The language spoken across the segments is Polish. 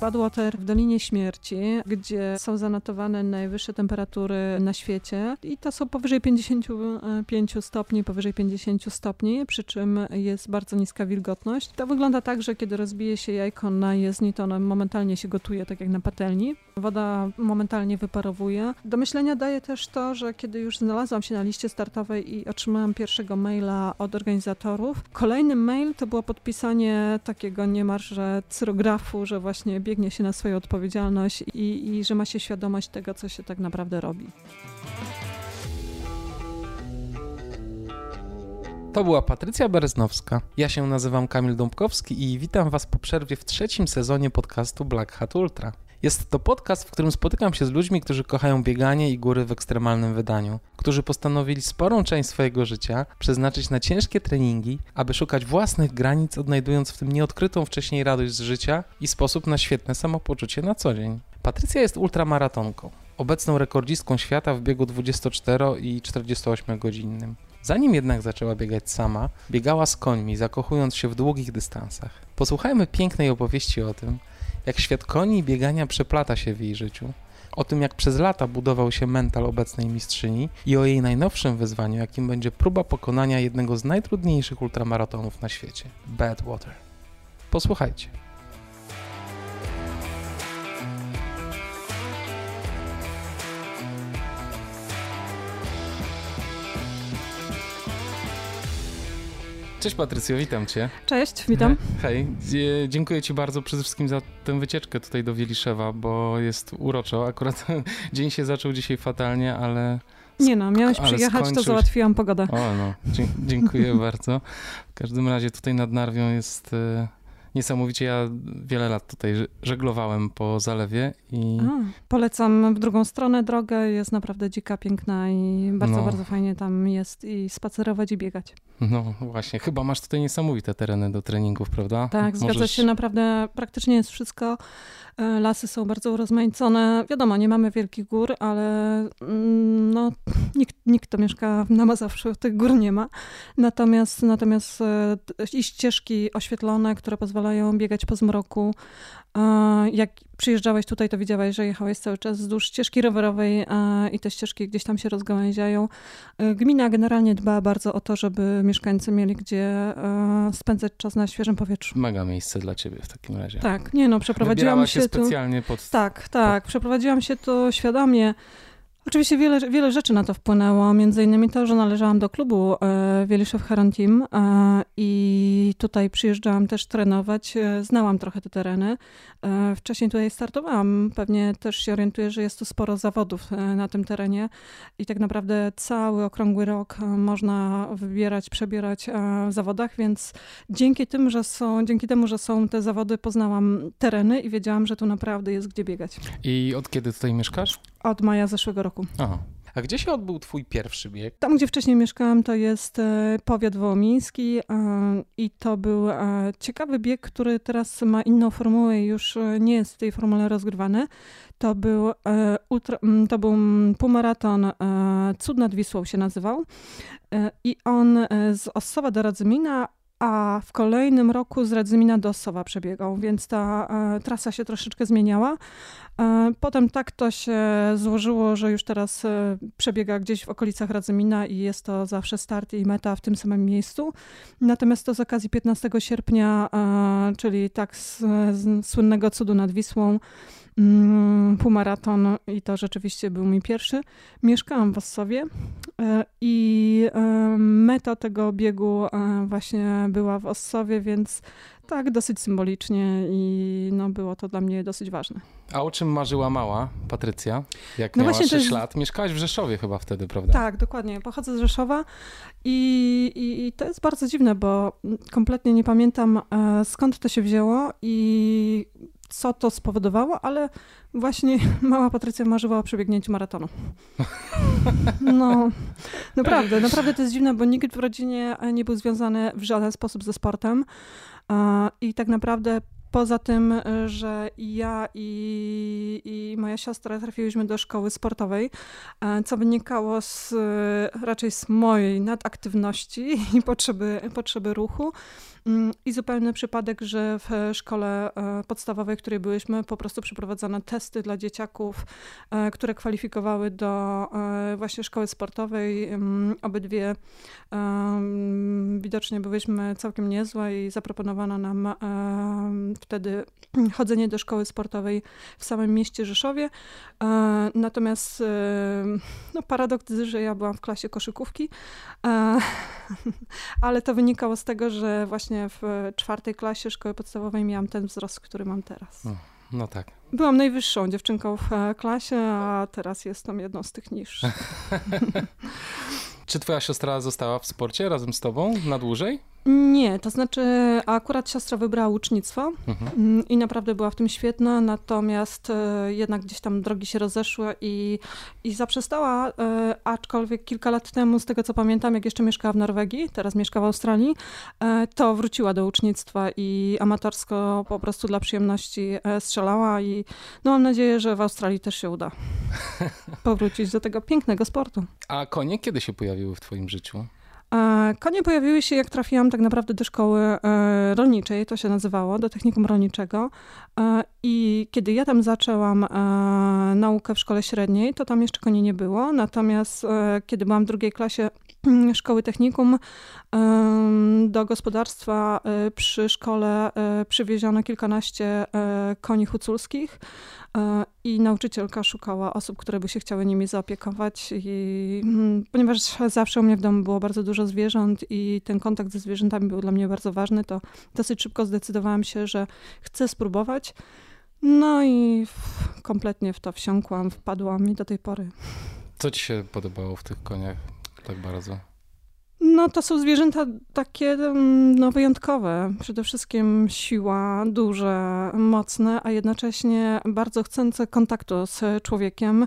Badwater w Dolinie Śmierci, gdzie są zanotowane najwyższe temperatury na świecie i to są powyżej 55 stopni, powyżej 50 stopni, przy czym jest bardzo niska wilgotność. To wygląda tak, że kiedy rozbije się jajko na jezdni, to ono momentalnie się gotuje, tak jak na patelni. Woda momentalnie wyparowuje. Do myślenia daje też to, że kiedy już znalazłam się na liście startowej i otrzymałam pierwszego maila od organizatorów, kolejny mail to było podpisanie takiego niemalże cyrografu, że właśnie biegnie się na swoją odpowiedzialność i, i że ma się świadomość tego, co się tak naprawdę robi. To była Patrycja Bereznowska. Ja się nazywam Kamil Dąbkowski i witam Was po przerwie w trzecim sezonie podcastu Black Hat Ultra. Jest to podcast, w którym spotykam się z ludźmi, którzy kochają bieganie i góry w ekstremalnym wydaniu, którzy postanowili sporą część swojego życia przeznaczyć na ciężkie treningi, aby szukać własnych granic, odnajdując w tym nieodkrytą wcześniej radość z życia i sposób na świetne samopoczucie na co dzień. Patrycja jest ultramaratonką, obecną rekordzistką świata w biegu 24 i 48 godzinnym. Zanim jednak zaczęła biegać sama, biegała z końmi, zakochując się w długich dystansach. Posłuchajmy pięknej opowieści o tym, jak świat koni i biegania przeplata się w jej życiu, o tym jak przez lata budował się mental obecnej mistrzyni i o jej najnowszym wyzwaniu, jakim będzie próba pokonania jednego z najtrudniejszych ultramaratonów na świecie Badwater. Posłuchajcie. Cześć Patrycjo, witam Cię. Cześć, witam. Hej, dziękuję Ci bardzo przede wszystkim za tę wycieczkę tutaj do Wieliszewa, bo jest uroczo. Akurat dzień się zaczął dzisiaj fatalnie, ale... Nie no, miałeś przyjechać, to załatwiłam pogodę. O no, dziękuję bardzo. W każdym razie tutaj nad Narwią jest e, niesamowicie. Ja wiele lat tutaj żeglowałem po zalewie i... A, polecam w drugą stronę drogę, jest naprawdę dzika, piękna i bardzo, no. bardzo fajnie tam jest i spacerować i biegać. No właśnie, chyba masz tutaj niesamowite tereny do treningów, prawda? Tak, Możesz... zgadza się, naprawdę praktycznie jest wszystko. E, lasy są bardzo urozmaicone. Wiadomo, nie mamy wielkich gór, ale mm, no, nikt, nikt, kto mieszka na Mazowszu, tych gór nie ma. Natomiast, natomiast e, i ścieżki oświetlone, które pozwalają biegać po zmroku, jak przyjeżdżałeś tutaj, to widziałeś, że jechałeś cały czas wzdłuż ścieżki rowerowej i te ścieżki gdzieś tam się rozgałęziają. E, gmina generalnie dba bardzo o to, żeby mieszkańcy mieli gdzie e, spędzać czas na świeżym powietrzu. Mega miejsce dla ciebie w takim razie. Tak, nie no, przeprowadziłam się, się specjalnie pod... Tak, tak, pod... przeprowadziłam się tu świadomie. Oczywiście wiele, wiele rzeczy na to wpłynęło, między innymi to, że należałam do klubu e, Wieliszew Heron Team e, i tutaj przyjeżdżałam też trenować, e, znałam trochę te tereny. Wcześniej tutaj startowałam, pewnie też się orientuję, że jest tu sporo zawodów na tym terenie i tak naprawdę cały okrągły rok można wybierać, przebierać w zawodach, więc dzięki, tym, że są, dzięki temu, że są te zawody, poznałam tereny i wiedziałam, że tu naprawdę jest gdzie biegać. I od kiedy tutaj mieszkasz? Od maja zeszłego roku. Aha. A gdzie się odbył twój pierwszy bieg? Tam, gdzie wcześniej mieszkałam, to jest e, powiat wołomiński e, i to był e, ciekawy bieg, który teraz ma inną formułę i już nie jest w tej formule rozgrywany. To był, ultra, to był półmaraton Cud nad Wisłą się nazywał i on z Ossowa do Radzymina a w kolejnym roku z Radzymina do Ossowa przebiegał, więc ta e, trasa się troszeczkę zmieniała. E, potem tak to się złożyło, że już teraz e, przebiega gdzieś w okolicach Radzymina i jest to zawsze start i meta w tym samym miejscu. Natomiast to z okazji 15 sierpnia, e, czyli tak z, z słynnego cudu nad Wisłą, półmaraton i to rzeczywiście był mój pierwszy. Mieszkałam w Ossowie e, i e, meta tego biegu e, właśnie była w Ossowie, więc tak dosyć symbolicznie i no, było to dla mnie dosyć ważne. A o czym marzyła mała Patrycja, jak no miała właśnie 6 jest... lat? Mieszkałaś w Rzeszowie chyba wtedy, prawda? Tak, dokładnie. Pochodzę z Rzeszowa i, i, i to jest bardzo dziwne, bo kompletnie nie pamiętam skąd to się wzięło i co to spowodowało, ale właśnie mała Patrycja marzyła o przebiegnięciu maratonu. No, naprawdę, naprawdę to jest dziwne, bo nikt w rodzinie nie był związany w żaden sposób ze sportem i tak naprawdę Poza tym, że ja i, i, moja siostra trafiłyśmy do szkoły sportowej, co wynikało z, raczej z mojej nadaktywności i potrzeby, potrzeby ruchu. Mm, I zupełny przypadek, że w szkole e, podstawowej, w której byliśmy, po prostu przeprowadzano testy dla dzieciaków, e, które kwalifikowały do e, właśnie szkoły sportowej. Mm, obydwie widocznie byliśmy całkiem niezłe i zaproponowano nam wtedy chodzenie do szkoły sportowej w samym mieście Rzeszowie. Natomiast no, paradoks, że ja byłam w klasie koszykówki, ale to wynikało z tego, że właśnie w czwartej klasie szkoły podstawowej miałam ten wzrost, który mam teraz. No tak. Byłam najwyższą dziewczynką w e, klasie, a teraz jestem jedną z tych niższych. Czy twoja siostra została w sporcie razem z tobą na dłużej? Nie, to znaczy akurat siostra wybrała ucznictwo mhm. Mm, i naprawdę była w tym świetna, natomiast e, jednak gdzieś tam drogi się rozeszły i, i zaprzestała, e, aczkolwiek kilka lat temu, z tego co pamiętam, jak jeszcze mieszkała w Norwegii, teraz mieszka w Australii, e, to wróciła do ucznictwa i amatorsko po prostu dla przyjemności strzelała i no mam nadzieję, że w Australii też się uda powrócić do tego pięknego sportu. A konie kiedy się pojawiły w twoim życiu? Konie pojawiły się, jak trafiłam tak naprawdę do szkoły e, rolniczej, to się nazywało, do technikum rolniczego. E, I kiedy ja tam zaczęłam e, naukę w szkole średniej, to tam jeszcze koni nie było. Natomiast kiedy byłam w drugiej klasie szkoły technikum, do gospodarstwa przy szkole przywieziono kilkanaście koni huculskich. E, i nauczycielka szukała osób, które by się chciały nimi zaopiekować. I, mm, ponieważ zawsze u mnie w domu było bardzo dużo zwierząt i ten kontakt ze zwierzętami był dla mnie bardzo ważny, to dosyć szybko zdecydowałam się, że chcę spróbować. No i kompletnie w to wsiąkłam, wpadłam i do tej pory. Co ci się podobało w tych koniach tak bardzo? No to są zwierzęta takie mm, no, wyjątkowe. Przede wszystkim siła, duże, mocne, a jednocześnie bardzo chcące kontaktu z człowiekiem.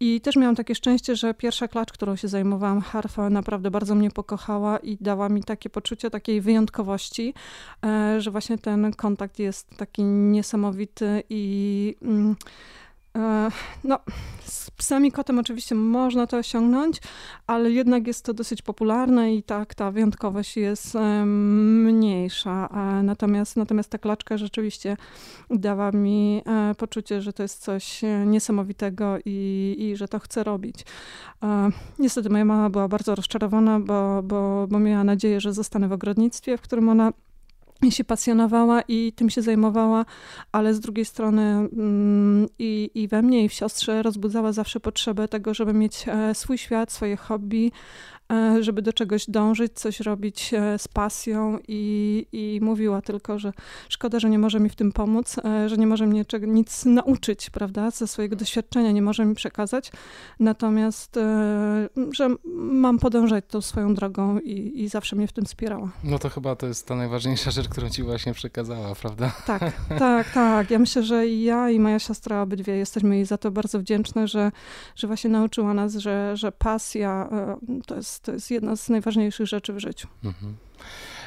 I też miałam takie szczęście, że pierwsza klacz, którą się zajmowałam, harfa, naprawdę bardzo mnie pokochała i dała mi takie poczucie takiej wyjątkowości, e, że właśnie ten kontakt jest taki niesamowity i mm, no, z psem i kotem oczywiście można to osiągnąć, ale jednak jest to dosyć popularne i tak ta wyjątkowość jest mniejsza. Natomiast, natomiast ta klaczka rzeczywiście dała mi e, poczucie, że to jest coś niesamowitego i, i że to chcę robić. E, niestety moja mama była bardzo rozczarowana, bo, bo, bo miała nadzieję, że zostanę w ogrodnictwie, w którym ona się pasjonowała i tym się zajmowała, ale z drugiej strony mm, i, i we mnie, i w siostrze rozbudzała zawsze potrzebę tego, żeby mieć e, swój świat, swoje hobby, żeby do czegoś dążyć, coś robić e, z pasją i, i mówiła tylko, że szkoda, że nie może mi w tym pomóc, e, że nie może mnie czego, nic nauczyć, prawda, ze swojego doświadczenia nie może mi przekazać, natomiast, że mam podążać tą swoją drogą i, i zawsze mnie w tym wspierała. No to chyba to jest ta najważniejsza rzecz, którą ci właśnie przekazała, prawda? Tak, tak, tak. Ja myślę, że i ja i moja siostra obydwie jesteśmy jej za to bardzo wdzięczne, że, że właśnie nauczyła nas, że, że pasja to jest to jest jedna z najważniejszych rzeczy w życiu. Mhm.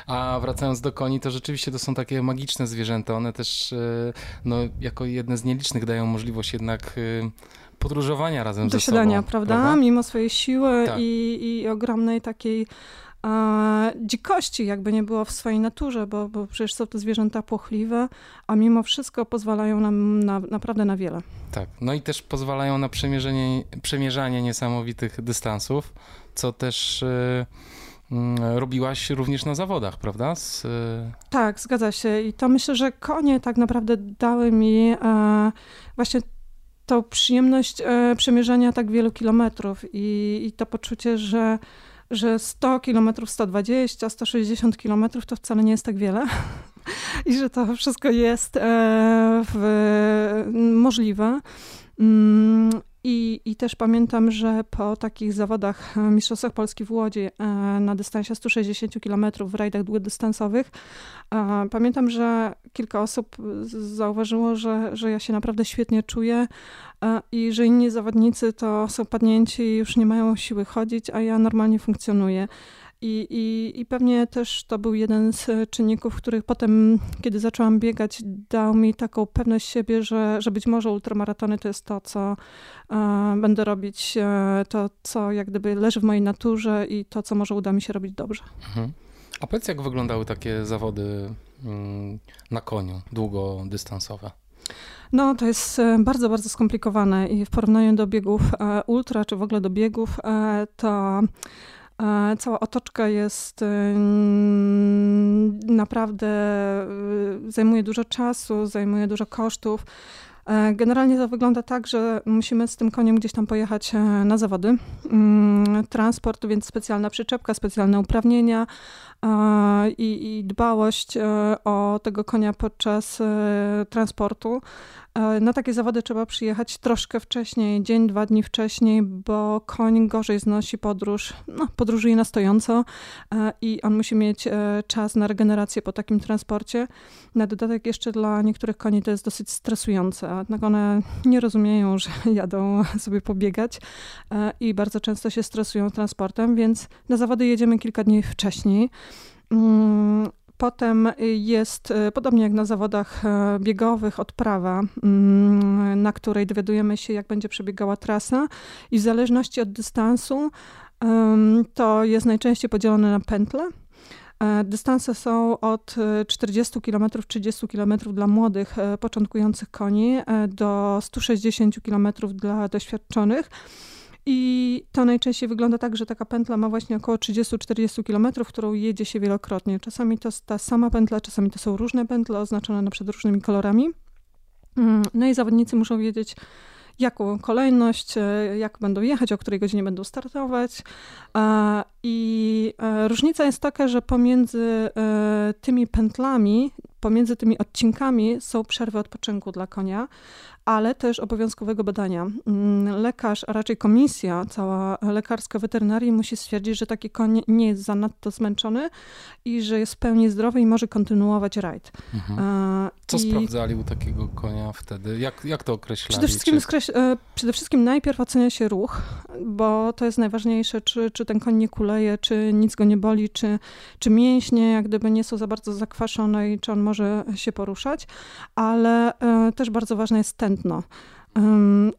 A wracając do koni, to rzeczywiście to są takie magiczne zwierzęta. One też e, no, jako jedne z nielicznych dają możliwość jednak e, podróżowania razem ze sobą. prawda? prawda? Mimo swojej siły tak. i, i ogromnej takiej a, dzikości, jakby nie było w swojej naturze, bo, bo przecież są to zwierzęta płochliwe, a mimo wszystko pozwalają nam na, naprawdę na wiele. Tak, no i też pozwalają na przemierzenie, przemierzanie niesamowitych dystansów, co też y, mm, robiłaś również na zawodach, prawda? Z... Y, tak, zgadza się. I to myślę, że konie tak naprawdę dały mi e, właśnie tą przyjemność e, przemierzania tak wielu kilometrów i, i to poczucie, że że 100 km, 120, 160 km to wcale nie jest tak wiele i że to wszystko jest e, w, możliwe. I, I też pamiętam, że po takich zawodach e, Mistrzostwach Polski w Łodzi e, na dystansie 160 km w rajdach długodystansowych, e, pamiętam, że kilka osób zauważyło, że, że ja się naprawdę świetnie czuję i że inni zawodnicy to są padnięci i już nie mają siły chodzić, a ja normalnie funkcjonuję. I, i, I pewnie też to był jeden z czynników, których potem, kiedy zaczęłam biegać, dał mi taką pewność siebie, że, że być może ultramaratony to jest to, co e, będę robić, e, to, co jak gdyby leży w mojej naturze i to, co może uda mi się robić dobrze. Mhm. A powiedz, jak wyglądały takie zawody mm, na koniu, długodystansowe? No, to jest e, bardzo, bardzo skomplikowane i w porównaniu do biegów e, ultra, czy w ogóle do biegów, e, to cała otoczka jest naprawdę, zajmuje dużo czasu, zajmuje dużo kosztów. Generalnie to wygląda tak, że musimy z tym koniem gdzieś tam pojechać na zawody. Mm, transport, więc specjalna przyczepka, specjalne uprawnienia, i, i dbałość e, o tego konia podczas e, transportu. E, na takie zawody trzeba przyjechać troszkę wcześniej, dzień, dwa dni wcześniej, bo koń gorzej znosi podróż, no, podróżuje na stojąco i on musi mieć czas na regenerację po takim transporcie. Na dodatek jeszcze dla niektórych koni to jest dosyć stresujące, jednak one nie rozumieją, że jadą sobie pobiegać i bardzo często się stresują transportem, więc na zawody jedziemy kilka dni wcześniej. Mm, potem jest, e, podobnie jak na zawodach e, biegowych, odprawa, mm, na której dowiadujemy się, jak będzie przebiegała trasa, i w zależności od dystansu to jest najczęściej podzielone na pętle. E, dystanse są od 40 km, 30 km dla młodych, początkujących koni do 160 km dla doświadczonych. I to najczęściej wygląda tak, że taka pętla ma właśnie około 30-40 km, którą jedzie się wielokrotnie. Czasami to jest ta sama pętla, czasami to są różne pętle oznaczone na przykład różnymi kolorami. Mm, no i zawodnicy muszą wiedzieć, jaką kolejność, e, jak będą jechać, o której godzinie będą startować. I e, różnica jest taka, że pomiędzy e, tymi pętlami, pomiędzy tymi odcinkami są przerwy odpoczynku dla konia, ale też obowiązkowego badania. Mm, lekarz, a raczej komisja cała lekarska weterynarii musi stwierdzić, że taki koń nie jest zanadto zmęczony i że jest w pełni zdrowy i może kontynuować rajd. Mhm. Co I... sprawdzali u takiego konia wtedy? Jak, jak to określali? Przede wszystkim, czy... E, przede wszystkim najpierw ocenia się ruch, bo to jest najważniejsze, czy, czy ten koń nie kuleje, czy nic go nie boli, czy, czy mięśnie jak gdyby nie są za bardzo zakwaszone i czy on może się poruszać, ale e, też bardzo ważne jest ten tętno.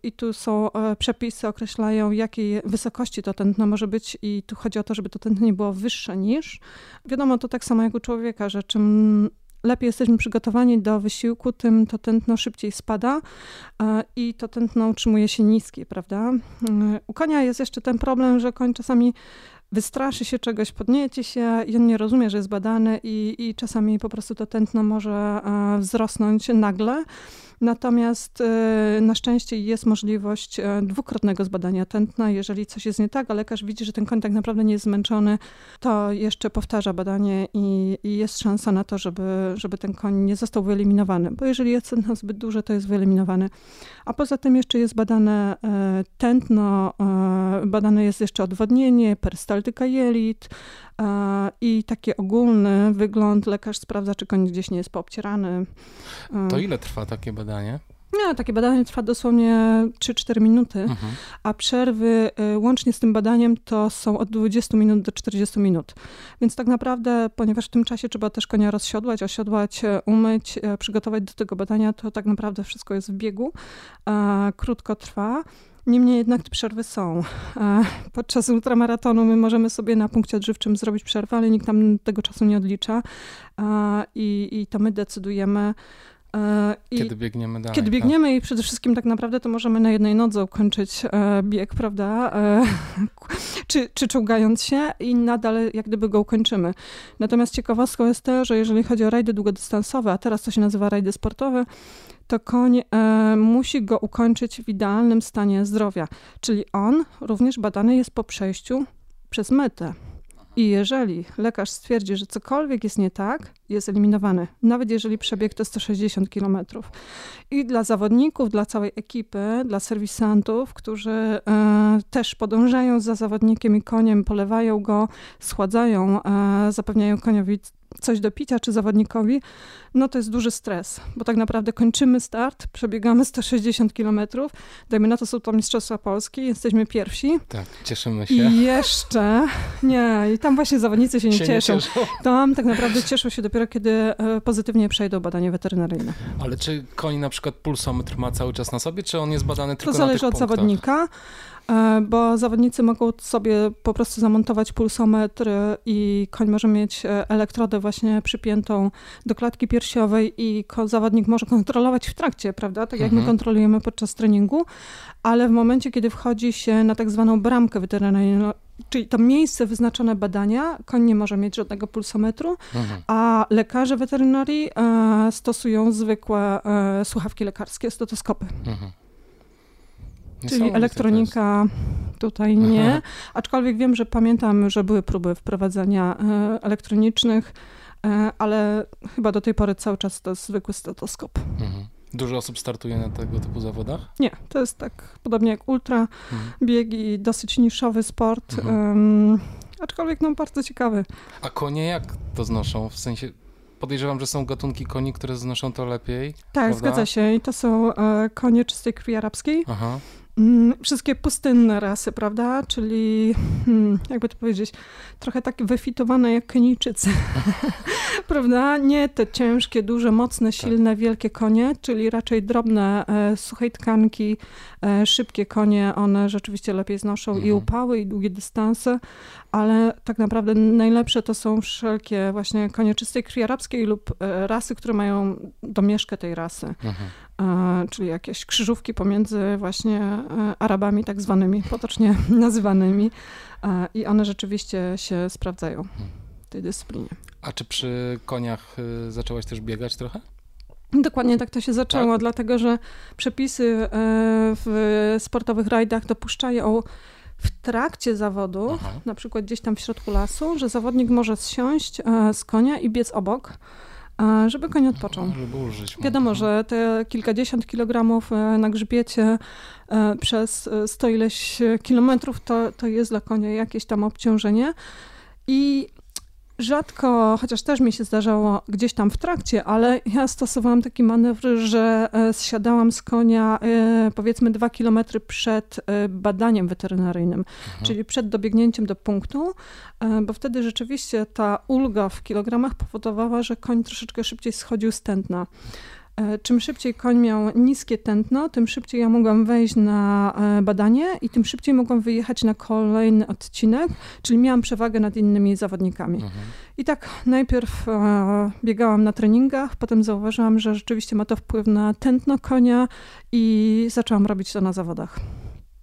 I tu są e, przepisy, określają, jakiej wysokości to tętno może być, i tu chodzi o to, żeby to tętno nie było wyższe niż. Wiadomo, to tak samo jak u człowieka, że czym lepiej jesteśmy przygotowani do wysiłku, tym to tętno szybciej spada e, i to tętno utrzymuje się niskie, prawda? E, u konia jest jeszcze ten problem, że koń czasami wystraszy się czegoś, podniecie się i on nie rozumie, że jest badany i, i czasami po prostu to tętno może wzrosnąć nagle. Natomiast e, na szczęście jest możliwość e, dwukrotnego zbadania tętna. Jeżeli coś jest nie tak, a lekarz widzi, że ten koń tak naprawdę nie jest zmęczony, to jeszcze powtarza badanie i, i jest szansa na to, żeby, żeby ten koń nie został wyeliminowany. Bo jeżeli jest tętno zbyt duże, to jest wyeliminowany. A poza tym jeszcze jest badane e, tętno, badane jest jeszcze odwodnienie, perystaltyka jelit, i taki ogólny wygląd lekarz sprawdza, czy koń gdzieś nie jest poobcierany. To ile trwa takie badanie? Nie, takie badanie trwa dosłownie 3-4 minuty, mhm. a przerwy y, łącznie z tym badaniem to są od 20 minut do 40 minut. Więc tak naprawdę, ponieważ w tym czasie trzeba też konia rozsiodłać, osiodłać, y, umyć, y, przygotować do tego badania, to tak naprawdę wszystko jest w biegu, krótko trwa. Niemniej jednak te przerwy są. Podczas ultramaratonu my możemy sobie na punkcie odżywczym zrobić przerwę, ale nikt nam tego czasu nie odlicza i, i to my decydujemy, i kiedy biegniemy dalej. Kiedy tak. biegniemy tak? i przede wszystkim tak naprawdę to możemy na jednej nodze ukończyć e, bieg, prawda? E, czy, czy czołgając się i nadal jak gdyby go ukończymy. Natomiast ciekawostką jest to, że jeżeli chodzi o rajdy długodystansowe, a teraz to się nazywa rajdy sportowe, to koń e, musi go ukończyć w idealnym stanie zdrowia. Czyli on również badany jest po przejściu przez metę. I jeżeli lekarz stwierdzi, że cokolwiek jest nie tak, jest eliminowany, nawet jeżeli przebieg to 160 km. I dla zawodników, dla całej ekipy, dla serwisantów, którzy e, też podążają za zawodnikiem i koniem, polewają go, schładzają, e, zapewniają koniowi coś do picia czy zawodnikowi, no to jest duży stres, bo tak naprawdę kończymy start, przebiegamy 160 kilometrów, dajmy na to są to Mistrzostwa Polski, jesteśmy pierwsi. Tak, cieszymy się. I jeszcze, nie, i tam właśnie zawodnicy się nie, się cieszą. nie cieszą. Tam tak naprawdę cieszą się dopiero, kiedy e, pozytywnie przejdą badanie weterynaryjne. Ale czy koń na przykład pulsometr ma cały czas na sobie, czy on jest badany tylko To zależy od zawodnika. E, bo zawodnicy mogą sobie po prostu zamontować pulsometr i koń może mieć e, elektrodę właśnie przypiętą do klatki piersiowej i zawodnik może kontrolować w trakcie, prawda? Tak jak mhm. my kontrolujemy podczas treningu, ale w momencie, kiedy wchodzi się na tak zwaną bramkę weterynaryjną, czyli to miejsce wyznaczone badania, koń nie może mieć żadnego pulsometru, mhm. a lekarze weterynarii e, stosują zwykłe słuchawki lekarskie, stetoskopy. Mhm. Czyli elektronika tutaj nie, aczkolwiek wiem, że pamiętam, że były próby wprowadzania e, elektronicznych, e, ale chyba do tej pory cały czas to jest zwykły stetoskop. Mhm. Dużo osób startuje na tego typu zawodach? Nie, to jest tak podobnie jak ultra, mhm. biegi, dosyć niszowy sport, mhm. um, aczkolwiek no bardzo ciekawy. A konie jak to znoszą? W sensie podejrzewam, że są gatunki koni, które znoszą to lepiej. Tak, prawda? zgadza się. I to są e, konie czystej krwi arabskiej. Aha. Mm, wszystkie pustynne rasy, prawda? Czyli, hmm, jakby to powiedzieć, trochę takie wyfitowane jak Kenijczycy, prawda? Nie te ciężkie, duże, mocne, tak. silne, tak. wielkie konie, czyli raczej drobne, e, suchej tkanki, e, szybkie konie, one rzeczywiście lepiej znoszą mhm. i upały, i długie dystanse, ale tak naprawdę najlepsze to są wszelkie właśnie konie czystej krwi arabskiej lub e, rasy, które mają domieszkę tej rasy. Mhm. E, czyli jakieś krzyżówki pomiędzy właśnie e, Arabami tak zwanymi, potocznie nazywanymi i one rzeczywiście się sprawdzają w tej dyscyplinie. A czy przy koniach zaczęłaś też biegać trochę? Dokładnie tak to się zaczęło, tak? dlatego że przepisy w sportowych rajdach dopuszczają w trakcie zawodu, Aha. na przykład gdzieś tam w środku lasu, że zawodnik może zsiąść z konia i biec obok żeby koń odpoczął. Żeby. Wiadomo, że te kilkadziesiąt kilogramów e, na grzbiecie e, przez e, sto ileś kilometrów to, to jest dla konia jakieś tam obciążenie. I Rzadko, chociaż też mi się zdarzało gdzieś tam w trakcie, ale ja stosowałam taki manewr, że e, zsiadałam z konia e, powiedzmy dwa kilometry przed e, badaniem weterynaryjnym, mhm. czyli przed dobiegnięciem do punktu, bo wtedy rzeczywiście ta ulga w kilogramach powodowała, że koń troszeczkę szybciej schodził z tętna. E, czym szybciej koń miał niskie tętno, tym szybciej ja mogłam wejść na e, badanie i tym szybciej mogłam wyjechać na kolejny odcinek, czyli miałam przewagę nad innymi zawodnikami. Mhm. I tak najpierw e, biegałam na treningach, potem zauważyłam, że rzeczywiście ma to wpływ na tętno konia i zaczęłam robić to na zawodach.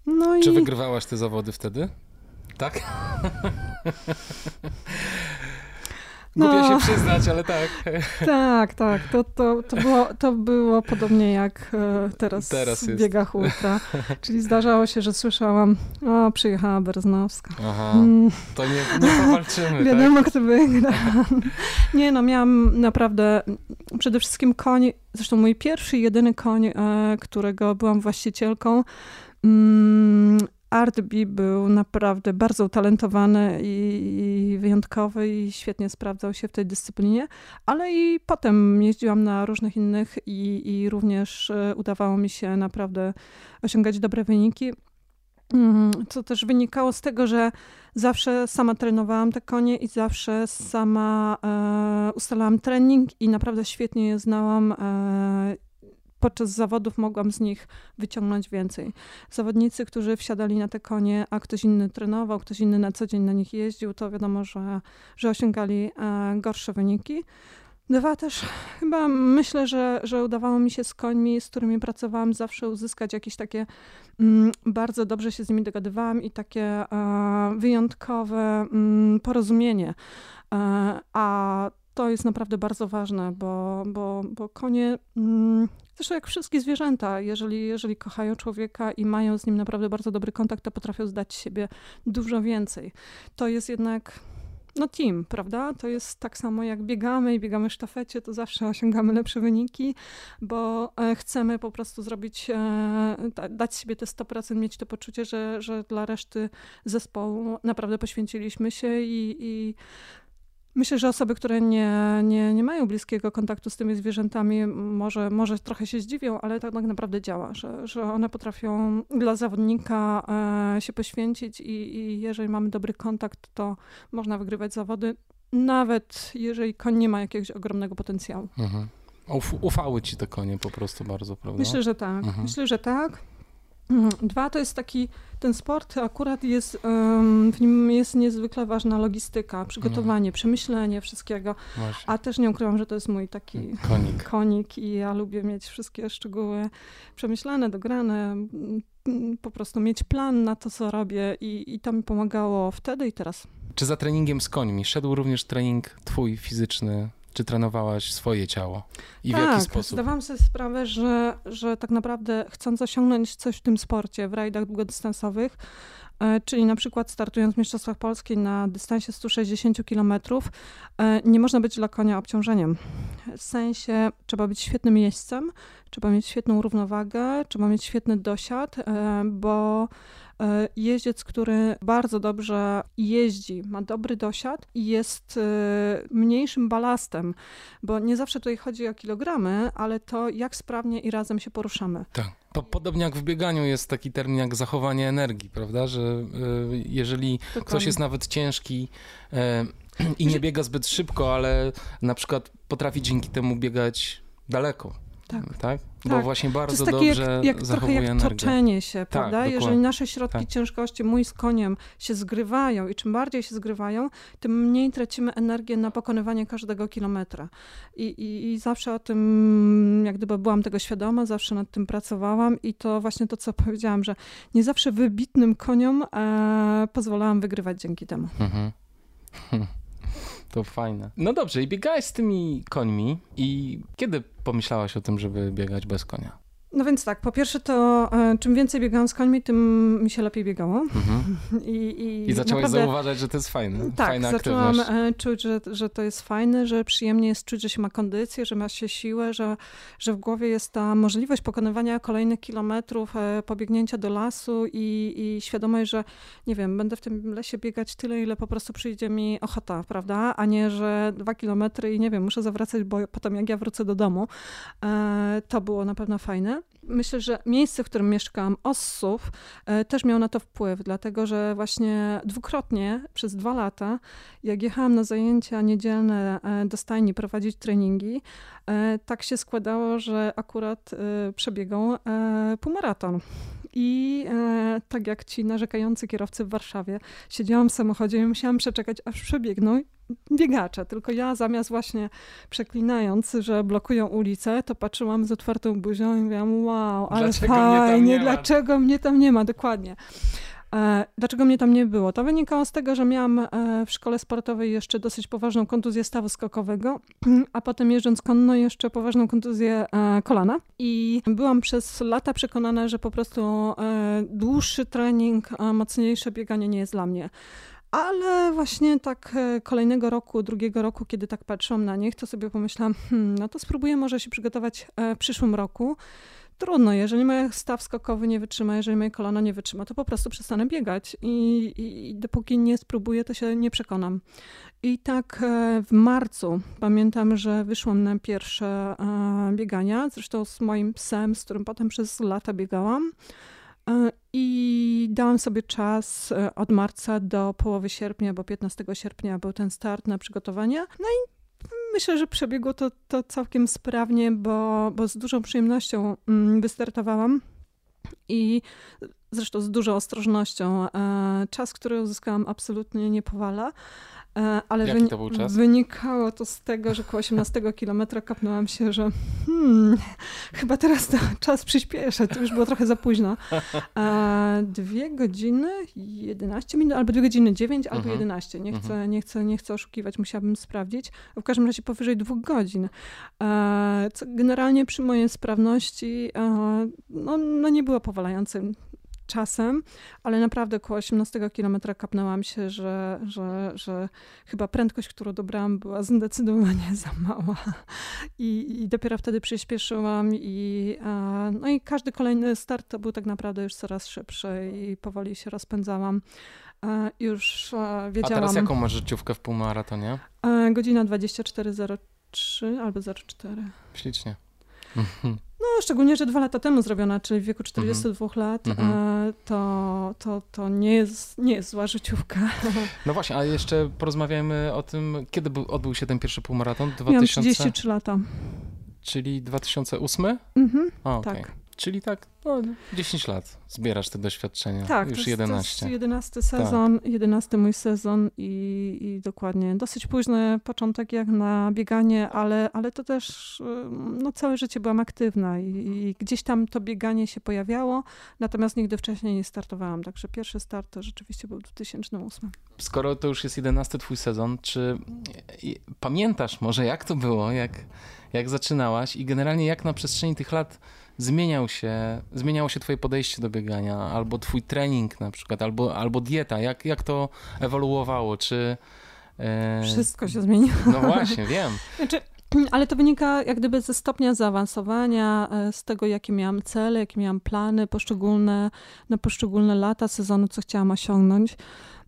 No Czy i... wygrywałaś te zawody wtedy? Tak? Głupio no, się przyznać, ale tak. Tak, tak. To, to, to, było, to było podobnie jak e, teraz, teraz w biegach ultra. Czyli zdarzało się, że słyszałam, o, przyjechała Berznowska. Aha, mm. to nie, nie powalczymy, Wiadomo, tak? kto wygra. Nie no, miałam naprawdę przede wszystkim koń, zresztą mój pierwszy, jedyny koń, e, którego byłam właścicielką, Artbi był naprawdę bardzo utalentowany i, wyjątkowy i świetnie sprawdzał się w tej dyscyplinie, ale i potem jeździłam na różnych innych i, i również e, udawało mi się naprawdę osiągać dobre wyniki. Mm, co też wynikało z tego, że zawsze sama trenowałam te konie i zawsze sama e, ustalałam trening i naprawdę świetnie je znałam. E, podczas zawodów mogłam z nich wyciągnąć więcej. Zawodnicy, którzy wsiadali na te konie, a ktoś inny trenował, ktoś inny na co dzień na nich jeździł, to wiadomo, że, że osiągali e, gorsze wyniki. Dwa też chyba myślę, że, że udawało mi się z końmi, z którymi pracowałam, zawsze uzyskać jakieś takie mm, bardzo dobrze się z nimi dogadywałam i takie e, wyjątkowe mm, porozumienie. E, a to jest naprawdę bardzo ważne, bo, bo, bo konie, mm, zresztą jak wszystkie zwierzęta, jeżeli, jeżeli kochają człowieka i mają z nim naprawdę bardzo dobry kontakt, to potrafią zdać siebie dużo więcej. To jest jednak no team, prawda? To jest tak samo jak biegamy i biegamy w sztafecie, to zawsze osiągamy lepsze wyniki, bo e, chcemy po prostu zrobić, e, dać sobie te 100%, mieć to poczucie, że, że dla reszty zespołu naprawdę poświęciliśmy się i, i Myślę, że osoby, które nie, nie, nie mają bliskiego kontaktu z tymi zwierzętami, może, może trochę się zdziwią, ale tak naprawdę działa, że, że one potrafią dla zawodnika e, się poświęcić i, i jeżeli mamy dobry kontakt, to można wygrywać zawody, nawet jeżeli koń nie ma jakiegoś ogromnego potencjału. Mhm. Uf, ufały ci te konie po prostu bardzo, prawda? Myślę, że tak. Mhm. Myślę, że tak. Mhm. Dwa to jest taki, ten sport akurat jest, w nim jest niezwykle ważna logistyka, przygotowanie, mm. przemyślenie wszystkiego, Właśnie. a też nie ukrywam, że to jest mój taki konik. konik i ja lubię mieć wszystkie szczegóły przemyślane, dograne, po prostu mieć plan na to, co robię i, i to mi pomagało wtedy i teraz. Czy za treningiem z końmi szedł również trening twój fizyczny czy trenowałaś swoje ciało? I tak, w jaki sposób? zdawałam sobie sprawę, że, że tak naprawdę chcąc osiągnąć coś w tym sporcie, w rajdach długodystansowych, e, czyli na przykład startując w Mistrzostwach Polski na dystansie 160 km, e, nie można być dla konia obciążeniem. W sensie trzeba być świetnym jeźdźcem, trzeba mieć świetną równowagę, trzeba mieć świetny dosiad, e, bo jeździec, który bardzo dobrze jeździ, ma dobry dosiad i jest e, mniejszym balastem, bo nie zawsze tutaj chodzi o kilogramy, ale to jak sprawnie i razem się poruszamy. Tak. Podobnie jak w bieganiu jest taki termin jak zachowanie energii, prawda? Że e, jeżeli Dokładnie. ktoś jest nawet ciężki i nie biega zbyt szybko, ale na przykład potrafi dzięki temu biegać daleko, tak. tak? Bo tak. właśnie bardzo to jest takie dobrze jak, jak trochę jak energię. toczenie się, tak, prawda? Tak, Jeżeli nasze środki tak. ciężkości, mój z koniem, się zgrywają i czym bardziej się zgrywają, tym mniej tracimy energię na pokonywanie każdego kilometra. I, i, i zawsze o tym, jak gdyby byłam tego świadoma, zawsze nad tym pracowałam i to właśnie to, co powiedziałam, że nie zawsze wybitnym koniom e, pozwalałam wygrywać dzięki temu. Mhm. To fajne. No dobrze, i biegałeś z tymi końmi i kiedy pomyślałaś o tym, żeby biegać bez konia? No więc tak, po pierwsze to e, czym więcej biegałam z końmi, tym mi się lepiej biegało. Mhm. I, i, I zaczęłaś naprawdę, zauważać, że to jest fajne, tak, fajna zaczęłam. E, czuć, że, że to jest fajne, że przyjemnie jest czuć, że się ma kondycję, że ma się siłę, że, że w głowie jest ta możliwość pokonywania kolejnych kilometrów, e, pobiegnięcia do lasu i, i świadomość, że nie wiem, będę w tym lesie biegać tyle, ile po prostu przyjdzie mi ochota, prawda? A nie, że dwa kilometry i nie wiem, muszę zawracać, bo potem jak ja wrócę do domu, to było na pewno fajne. Myślę, że miejsce, w którym mieszkam, Ossów, e, też miał na to wpływ, dlatego że właśnie dwukrotnie przez dwa lata, jak jechałam na zajęcia niedzielne e, do stajni prowadzić treningi, e, tak się składało, że akurat przebiegał półmaraton. I e, tak jak ci narzekający kierowcy w Warszawie, siedziałam w samochodzie i musiałam przeczekać, aż przebiegną biegacze. Tylko ja zamiast właśnie przeklinając, że blokują ulicę, to patrzyłam z otwartą buzią i mówiłam, wow, ale dlaczego fajnie, mnie dlaczego mnie tam nie ma, dokładnie. E, dlaczego mnie tam nie było? To wynikało z tego, że miałam e, w szkole sportowej jeszcze dosyć poważną kontuzję stawu skokowego, a potem jeżdżąc konno jeszcze poważną kontuzję e, kolana. I byłam przez lata przekonana, że po prostu dłuższy trening, mocniejsze bieganie nie jest dla mnie. Ale właśnie tak kolejnego roku, drugiego roku, kiedy tak patrzyłam na nich, to sobie pomyślałam, hmm, no to spróbuję może się przygotować w przyszłym roku trudno, jeżeli mój staw skokowy nie wytrzyma, jeżeli moje kolano nie wytrzyma, to po prostu przestanę biegać i, i, i dopóki nie spróbuję, to się nie przekonam. I tak e, w marcu pamiętam, że wyszłam na pierwsze e, biegania, zresztą z moim psem, z którym potem przez lata biegałam. E, I dałam sobie czas od marca do połowy sierpnia, bo 15 sierpnia był ten start na przygotowania. No i myślę, że przebiegło to, to całkiem sprawnie, bo, bo z dużą przyjemnością mm, wystartowałam i zresztą z dużą ostrożnością. E, czas, który uzyskałam, absolutnie nie powala. E, ale Jaki to był czas? wynikało to z tego, że koło 18 kilometra kapnęłam się, że hmm, chyba teraz to czas przyspieszę, to już było trochę za późno. E, dwie godziny 11 minut, albo dwie godziny 9, albo 11. Mhm. Nie chcę, mhm. nie, chcę, nie chcę oszukiwać, musiałabym sprawdzić. W każdym razie powyżej dwóch godzin. E, co generalnie przy mojej sprawności no, no nie było powalającym czasem, ale naprawdę około 18 km kapnęłam się, że, że, że chyba prędkość, którą dobrałam, była zdecydowanie za mała. I, i dopiero wtedy przyspieszyłam i, no i każdy kolejny start to był tak naprawdę już coraz szybszy i powoli się rozpędzałam. Już wiedziałam... A teraz jaką masz życiówkę w półmaratonie? Godzina 24.03 albo 04. Ślicznie. No, szczególnie, że dwa lata temu zrobiona, czyli w wieku 42 mhm. lat, mhm. E, to, to, to nie, jest, nie jest zła życiówka. No właśnie, a jeszcze porozmawiajmy o tym, kiedy był, odbył się ten pierwszy półmaraton? 2000... Miałam 33 lata. Czyli 2008? Mhm, okay. tak. Czyli tak No, 10 lat zbierasz te doświadczenia. Tak, już to jest, 11. To jest 11 sezon, tak. 11 mój sezon i, i, dokładnie dosyć późny początek jak na bieganie, ale, ale to też no, całe życie byłam aktywna i, i, gdzieś tam to bieganie się pojawiało, natomiast nigdy wcześniej nie startowałam, także pierwszy start to rzeczywiście był w 2008. Skoro to już jest 11 twój sezon, czy pamiętasz może jak to było, jak, jak zaczynałaś i generalnie jak na przestrzeni tych lat zmieniał się, zmieniało się twoje podejście do biegania, albo twój trening na przykład, albo, albo dieta, jak, jak to ewoluowało, czy... E... Wszystko się zmieniło. No właśnie, wiem. Znaczy, ale to wynika jak gdyby ze stopnia zaawansowania, e, z tego, jakie miałam cele, jakie miałam plany poszczególne, na poszczególne lata sezonu, co chciałam osiągnąć.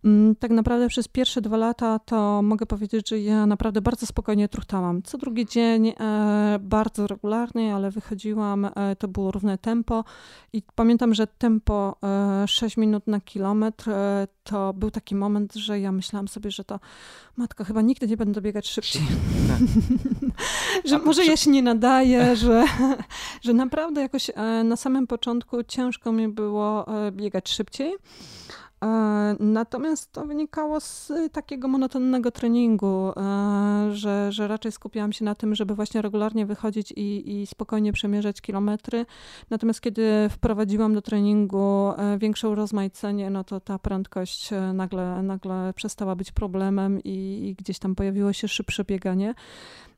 Mm, tak naprawdę przez pierwsze dwa lata to mogę powiedzieć, że ja naprawdę bardzo spokojnie truchtałam. Co drugi dzień e, bardzo regularnie, ale wychodziłam, e, to było równe tempo i pamiętam, że tempo e, 6 minut na kilometr e, to był taki moment, że ja myślałam sobie, że to matko, chyba nigdy nie będę biegać szybciej. że może ja się nie nadaję, że, że naprawdę jakoś e, na samym początku ciężko mi było e, biegać szybciej. E, natomiast to wynikało z takiego monotonnego treningu, e, że, że raczej skupiałam się na tym, żeby właśnie regularnie wychodzić i, i spokojnie przemierzać kilometry. Natomiast kiedy wprowadziłam do treningu e, większe urozmaicenie, no to ta prędkość nagle, nagle przestała być problemem i, i gdzieś tam pojawiło się szybsze bieganie.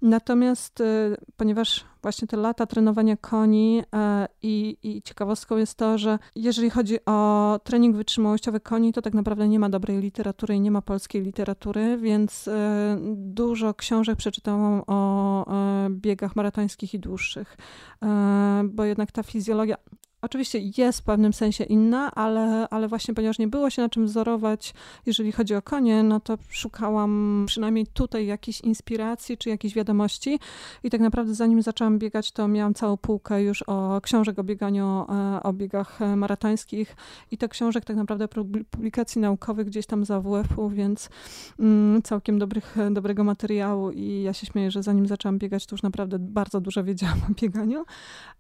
Natomiast y, ponieważ właśnie te lata trenowania koni e, i, i ciekawostką jest to, że jeżeli chodzi o trening wytrzymałościowy koni, to tak naprawdę nie ma dobrej literatury i nie ma polskiej literatury, więc e, dużo książek przeczytałam o e, biegach maratońskich i dłuższych, bo jednak ta fizjologia, Oczywiście jest w pewnym sensie inna, ale, ale właśnie ponieważ nie było się na czym wzorować, jeżeli chodzi o konie, no to szukałam przynajmniej tutaj jakiejś inspiracji czy jakiejś wiadomości. I tak naprawdę zanim zaczęłam biegać, to miałam całą półkę już o książek o bieganiu, e, o biegach e, maratońskich. I te książek tak naprawdę publikacji naukowych gdzieś tam za WF-u, więc mm, całkiem dobrych, dobrego materiału. I ja się śmieję, że zanim zaczęłam biegać, to już naprawdę bardzo dużo wiedziałam o bieganiu,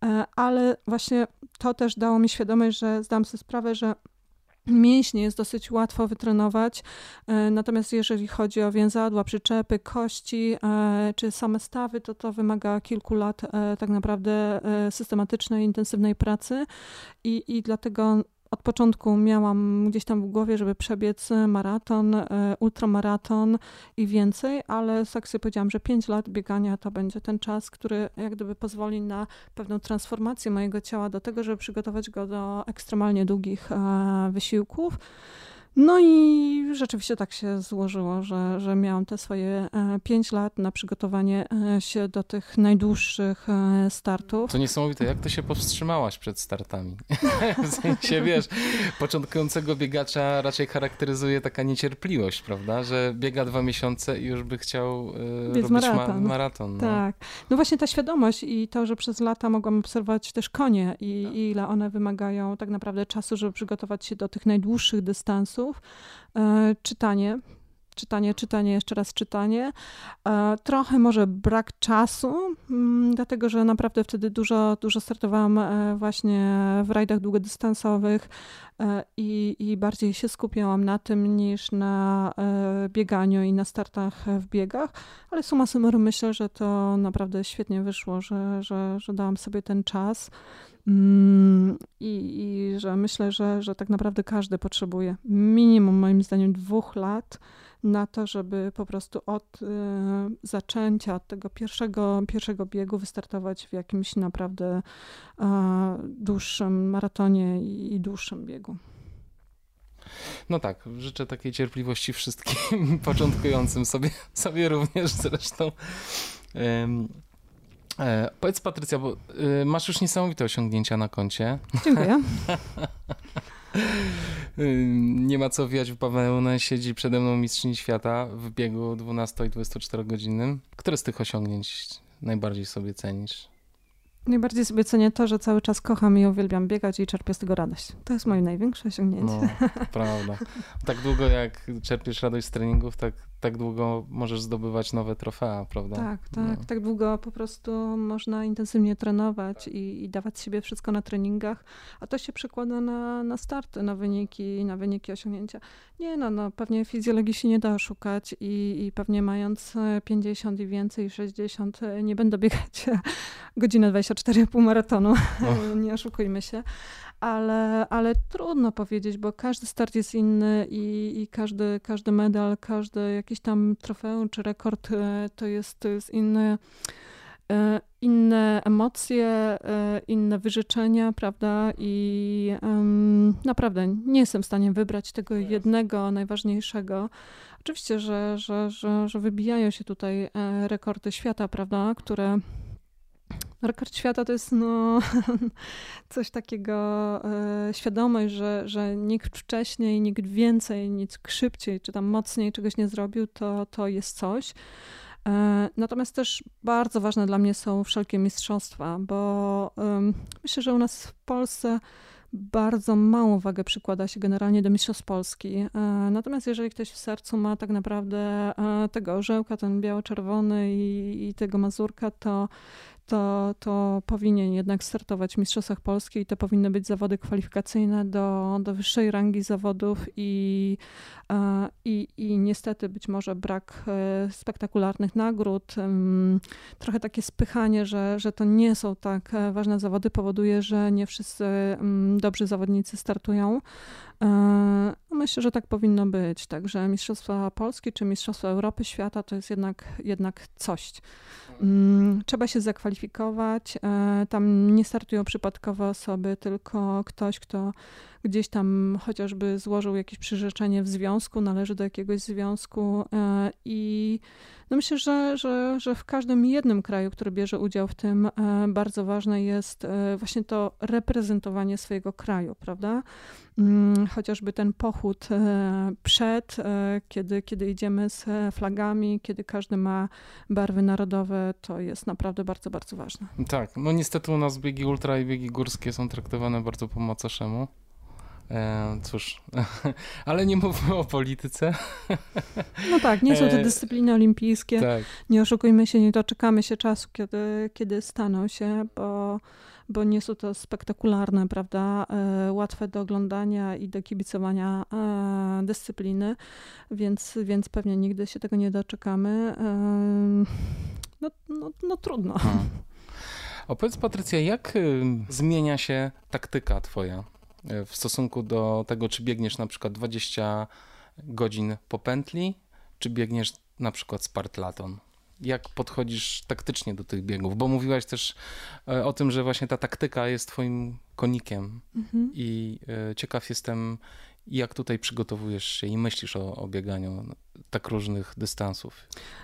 e, ale właśnie to to też dało mi świadomość, że zdam sobie sprawę, że Mięśnie jest dosyć łatwo wytrenować, e, natomiast jeżeli chodzi o więzadła, przyczepy, kości e, czy same stawy, to to wymaga kilku lat e, tak naprawdę systematycznej, intensywnej pracy. I, i dlatego od początku miałam gdzieś tam w głowie, żeby przebiec maraton, e, ultramaraton i więcej, ale tak sobie powiedziałam, że 5 lat biegania to będzie ten czas, który jak gdyby pozwoli na pewną transformację mojego ciała do tego, żeby przygotować go do ekstremalnie długich e, wysiłków. No i rzeczywiście tak się złożyło, że, że miałam te swoje e, pięć lat na przygotowanie e, się do tych najdłuższych e, startów. To niesamowite, jak to się powstrzymałaś przed startami? w sensie, wiesz, początkującego biegacza raczej charakteryzuje taka niecierpliwość, prawda? Że biega dwa miesiące i już by chciał robić maraton. Ma maraton no. Tak. No właśnie ta świadomość i to, że przez lata mogłam obserwować też konie i, i ile one wymagają tak naprawdę czasu, żeby przygotować się do tych najdłuższych dystansów, E, czytanie, czytanie, czytanie, jeszcze raz czytanie. E, trochę może brak czasu, mm, dlatego że naprawdę wtedy dużo, dużo startowałam e, właśnie w rajdach długodystansowych i, i bardziej się skupiałam na tym niż na bieganiu i na startach w biegach, ale suma summarum myślę, że to naprawdę świetnie wyszło, że, że, że dałam sobie ten czas. Mm, I, I, że myślę, że, że tak naprawdę każdy potrzebuje minimum, moim zdaniem, dwóch lat na to, żeby po prostu od y, zaczęcia, od tego pierwszego, pierwszego biegu wystartować w jakimś naprawdę y, dłuższym maratonie i, i dłuższym biegu. No tak, życzę takiej cierpliwości wszystkim początkującym, sobie, sobie również zresztą. E, powiedz Patrycja, bo y, masz już niesamowite osiągnięcia na koncie. Dziękuję. Y, nie ma co wijać w bawełnę, siedzi przede mną mistrzyni świata w biegu 12 i 24 godzinnym. Które z tych osiągnięć najbardziej sobie cenisz? Najbardziej sobie cenię to, że cały czas kocham i uwielbiam biegać i czerpię z tego radość. To jest moje największe osiągnięcie. No, prawda. Tak długo jak czerpiesz radość z treningów, tak tak długo możesz zdobywać nowe trofea, prawda? Tak, tak. No. Tak długo po prostu można intensywnie trenować i, i, dawać siebie wszystko na treningach, a to się przekłada na, na starty, na wyniki, na wyniki osiągnięcia. Nie no, no pewnie fizjologii się nie da oszukać i, i pewnie mając 50 i więcej, 60, nie będę biegać godzinę 24 pół maratonu, nie oszukujmy się ale, ale trudno powiedzieć, bo każdy start jest inny i, i każdy, każdy medal, każdy jakiś tam trofeum czy rekord e, to jest, to jest inny e, inne emocje, e, inne wyrzeczenia, prawda? I um, naprawdę nie jestem w stanie wybrać tego jednego najważniejszego. Oczywiście, że, że, że, że wybijają się tutaj rekordy świata, prawda? Które Rekord świata to jest no, coś takiego, e, świadomość, że, że nikt wcześniej, nikt więcej, nikt szybciej, czy tam mocniej czegoś nie zrobił, to, to jest coś. E, natomiast też bardzo ważne dla mnie są wszelkie mistrzostwa, bo myślę, że u nas w Polsce bardzo małą wagę przykłada się generalnie do Mistrzostw Polski. E, natomiast jeżeli ktoś w sercu ma tak naprawdę e, tego orzełka, ten biało-czerwony i, i tego mazurka, to, to, to powinien jednak startować w Mistrzostwach Polski i to powinny być zawody kwalifikacyjne do, do wyższej rangi zawodów i, i, i niestety być może brak e, spektakularnych nagród, trochę takie spychanie, że, że to nie są tak e, ważne zawody powoduje, że nie wszyscy dobrzy zawodnicy startują. E, myślę, że tak powinno być. Także Mistrzostwa Polski czy Mistrzostwa Europy, świata to jest jednak, jednak coś. Mm, trzeba się zakwalifikować. E, tam nie startują przypadkowe osoby, tylko ktoś, kto gdzieś tam chociażby złożył jakieś przyrzeczenie w związku, należy do jakiegoś związku e, i no myślę, że, że, że w każdym jednym kraju, który bierze udział w tym, e, bardzo ważne jest e, właśnie to reprezentowanie swojego kraju, prawda? Mm, chociażby ten pochód przed, kiedy, kiedy idziemy z flagami, kiedy każdy ma barwy narodowe, to jest naprawdę bardzo, bardzo ważne. Tak, no niestety u nas biegi ultra i biegi górskie są traktowane bardzo po macoszemu. E, cóż, ale nie mówmy o polityce. No tak, nie są to e, dyscypliny olimpijskie. Tak. Nie oszukujmy się, nie doczekamy się czasu, kiedy, kiedy staną się, bo, bo nie są to spektakularne, prawda, e, łatwe do oglądania i do kibicowania e, dyscypliny, więc, więc pewnie nigdy się tego nie doczekamy. No, no, no trudno. Hmm. Opowiedz Patrycja, jak y, zmienia się taktyka twoja? W stosunku do tego, czy biegniesz na przykład 20 godzin po pętli, czy biegniesz na przykład Spartlaton? Jak podchodzisz taktycznie do tych biegów? Bo mówiłaś też e, o tym, że właśnie ta taktyka jest twoim konikiem mhm. i e, ciekaw jestem, jak tutaj przygotowujesz się i myślisz o, o bieganiu tak różnych dystansów?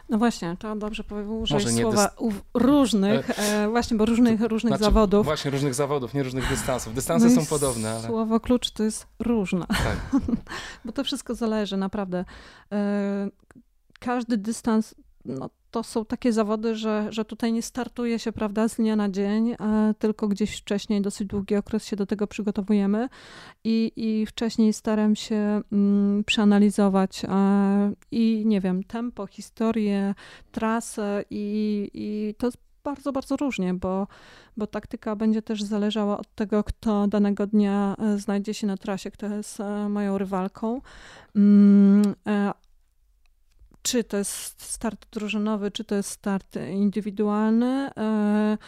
No właśnie, to dobrze użyć słowa różnych, e, właśnie, bo różnych, różnych znaczy, zawodów. Właśnie, różnych zawodów, nie różnych dystansów. Dystanse no są podobne, ale... Słowo klucz to jest różne. Tak. bo to wszystko zależy, naprawdę. E, każdy dystans, no to są takie zawody, że, że tutaj nie startuje się, prawda, z dnia na dzień, tylko gdzieś wcześniej, dosyć długi okres się do tego przygotowujemy i, i wcześniej staram się mm, przeanalizować i nie wiem, tempo, historię, trasę i, i to bardzo, bardzo różnie, bo, bo taktyka będzie też zależała od tego, kto danego dnia e, znajdzie się na trasie, kto jest e, moją rywalką. Czy to jest start drużynowy, czy to jest start indywidualny. E,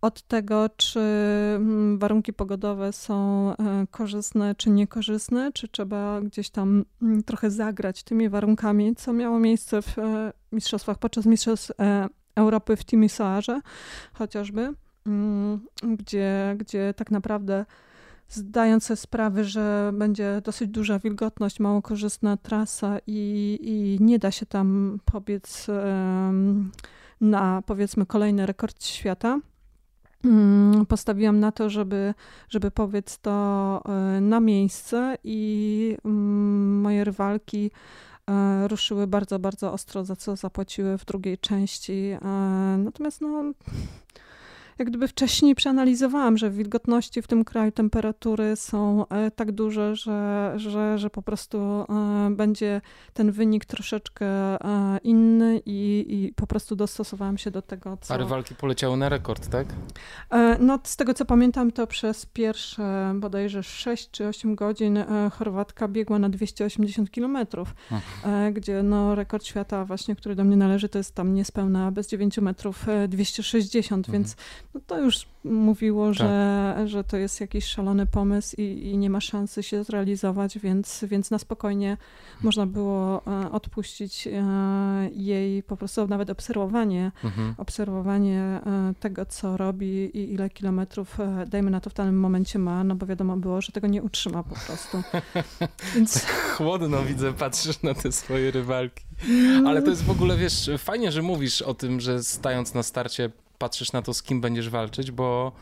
od tego, czy mm, warunki pogodowe są e, korzystne, czy niekorzystne, czy trzeba gdzieś tam mm, trochę zagrać tymi warunkami, co miało miejsce w e, mistrzostwach, podczas mistrzostw Europy w Timisoarze chociażby, mm, gdzie, gdzie tak naprawdę zdając sobie sprawę, że będzie dosyć duża wilgotność, mało korzystna trasa i, i nie da się tam pobiec na powiedzmy kolejny rekord świata. Mm, postawiłam na to, żeby, żeby powiedz to e, na miejsce i mm, moje rywalki e, ruszyły bardzo, bardzo ostro, za co zapłaciły w drugiej części. E, natomiast no jak gdyby wcześniej przeanalizowałam, że wilgotności w tym kraju, temperatury są e, tak duże, że, że, że po prostu e, będzie ten wynik troszeczkę e, inny i, i po prostu dostosowałam się do tego, co... A rywalki poleciały na rekord, tak? No z tego co pamiętam, to przez pierwsze bodajże 6 czy 8 godzin Chorwatka biegła na 280 kilometrów, gdzie no rekord świata właśnie, który do mnie należy, to jest tam niespełna bez 9 metrów 260, hmm. więc no to już mówiło, tak. że, że to jest jakiś szalony pomysł i, i, nie ma szansy się zrealizować, więc, więc na spokojnie można było e, odpuścić e, jej po prostu nawet obserwowanie, mhm. obserwowanie e, tego, co robi i ile kilometrów, dajmy na to, w danym momencie ma, no bo wiadomo było, że tego nie utrzyma po prostu. Więc... Tak chłodno widzę, patrzysz na te swoje rywalki. Ale to jest w ogóle, wiesz, fajnie, że mówisz o tym, że stając na starcie patrzysz na to, z kim będziesz walczyć, bo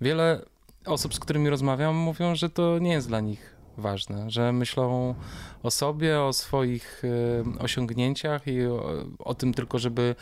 wiele osób, z którymi rozmawiam, mówią, że to nie jest dla nich ważne, że myślą o sobie, o swoich e, osiągnięciach i o, o tym tylko, żeby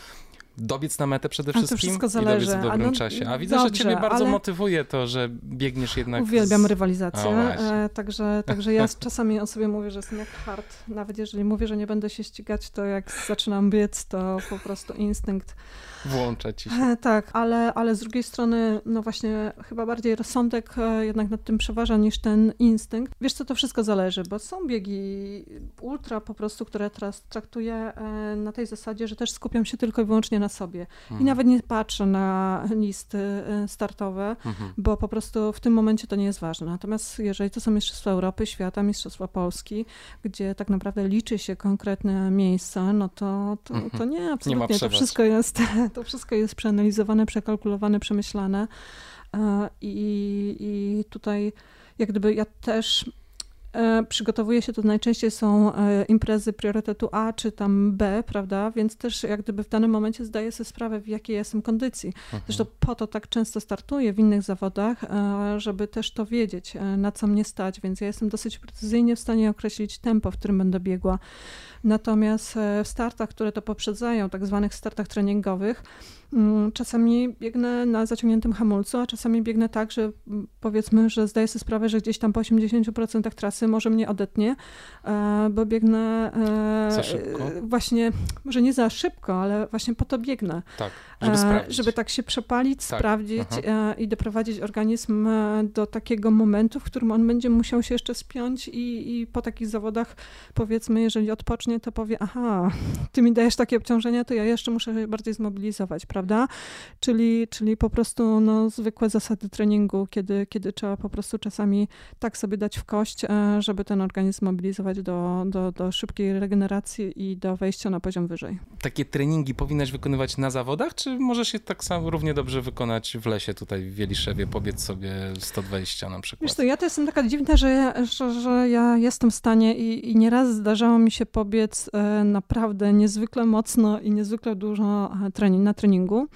dobiec na metę przede wszystkim i dobiec w dobrym no, czasie. A widzę, dobrze, że ciebie bardzo motywuje to, że biegniesz jednak... Uwielbiam z... rywalizację, e, także, także ja czasami o sobie mówię, że jestem jak hard. Nawet jeżeli mówię, że nie będę się ścigać, to jak zaczynam biec, to po prostu instynkt włącza ci się. E, tak, ale, ale z drugiej strony, no właśnie, chyba bardziej rozsądek e, jednak nad tym przeważa niż ten instynkt. Wiesz co, to wszystko zależy, bo są biegi ultra po prostu, które teraz traktuję e, na tej zasadzie, że też skupiam się tylko i wyłącznie na sobie. Mhm. I nawet nie patrzę na listy startowe, mhm. bo po prostu w tym momencie to nie jest ważne. Natomiast jeżeli to są Mistrzostwa Europy, Świata, Mistrzostwa Polski, gdzie tak naprawdę liczy się konkretne miejsca, no to, to, to mhm. nie, absolutnie. Nie to wszystko jest to wszystko jest przeanalizowane, przekalkulowane, przemyślane. E, I, i tutaj jak gdyby ja też e, przygotowuję się, to najczęściej są e, imprezy priorytetu A czy tam B, prawda? Więc też jak gdyby w danym momencie zdaję sobie sprawę, w jakiej jestem kondycji. Mhm. Zresztą po to tak często startuję w innych zawodach, żeby też to wiedzieć, na co mnie stać, więc ja jestem dosyć precyzyjnie w stanie określić tempo, w którym będę biegła. Natomiast e, w startach, które to poprzedzają, tak zwanych startach treningowych, mm, czasami biegnę na zaciągniętym hamulcu, a czasami biegnę tak, że mm, powiedzmy, że zdaję sobie sprawę, że gdzieś tam po 80% trasy może mnie odetnie, e, bo biegnę e, za szybko. właśnie, może nie za szybko, ale właśnie po to biegnę. Tak, żeby sprawdzić. Żeby tak się przepalić, tak. sprawdzić Aha. i doprowadzić organizm do takiego momentu, w którym on będzie musiał się jeszcze spiąć i, i po takich zawodach powiedzmy, jeżeli odpocznie to powie, aha, ty mi dajesz takie obciążenia, to ja jeszcze muszę się bardziej zmobilizować, prawda? Czyli, czyli po prostu no, zwykłe zasady treningu, kiedy, kiedy trzeba po prostu czasami tak sobie dać w kość, e, żeby ten organizm zmobilizować do, do, do szybkiej regeneracji i do wejścia na poziom wyżej. Takie treningi powinnaś wykonywać na zawodach, czy możesz je tak samo równie dobrze wykonać w lesie tutaj w Wieliszewie, pobiec sobie 120 na przykład? Wiesz co, ja to jestem taka dziwna, że, że, że ja jestem w stanie i, i nieraz zdarzało mi się pobiec biec e, naprawdę niezwykle mocno i niezwykle dużo e, trening, na treningu.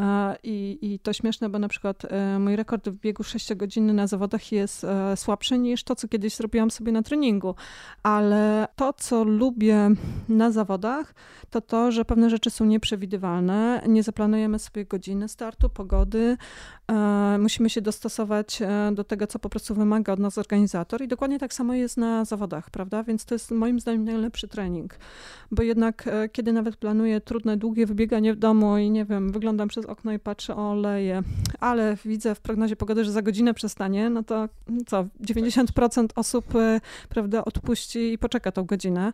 E, I, I to śmieszne, bo na przykład mój rekord w biegu 6 godziny na zawodach jest słabszy niż to, co kiedyś zrobiłam sobie na treningu. Ale to, co lubię na zawodach, to to, że pewne rzeczy są nieprzewidywalne. Nie zaplanujemy sobie godziny startu, pogody. Musimy się dostosować do tego, co po prostu wymaga od nas organizator. I dokładnie tak samo jest na zawodach, prawda? Więc to jest moim zdaniem najlepszy trening. Bo jednak, e, kiedy nawet planuję trudne, długie wybieganie w domu i nie wiem, wyglądam przez okno i patrzę, o leje, ale widzę w prognozie pogody, że za godzinę przestanie, no to co, 90% osób, e, prawda, odpuści i poczeka tą godzinę.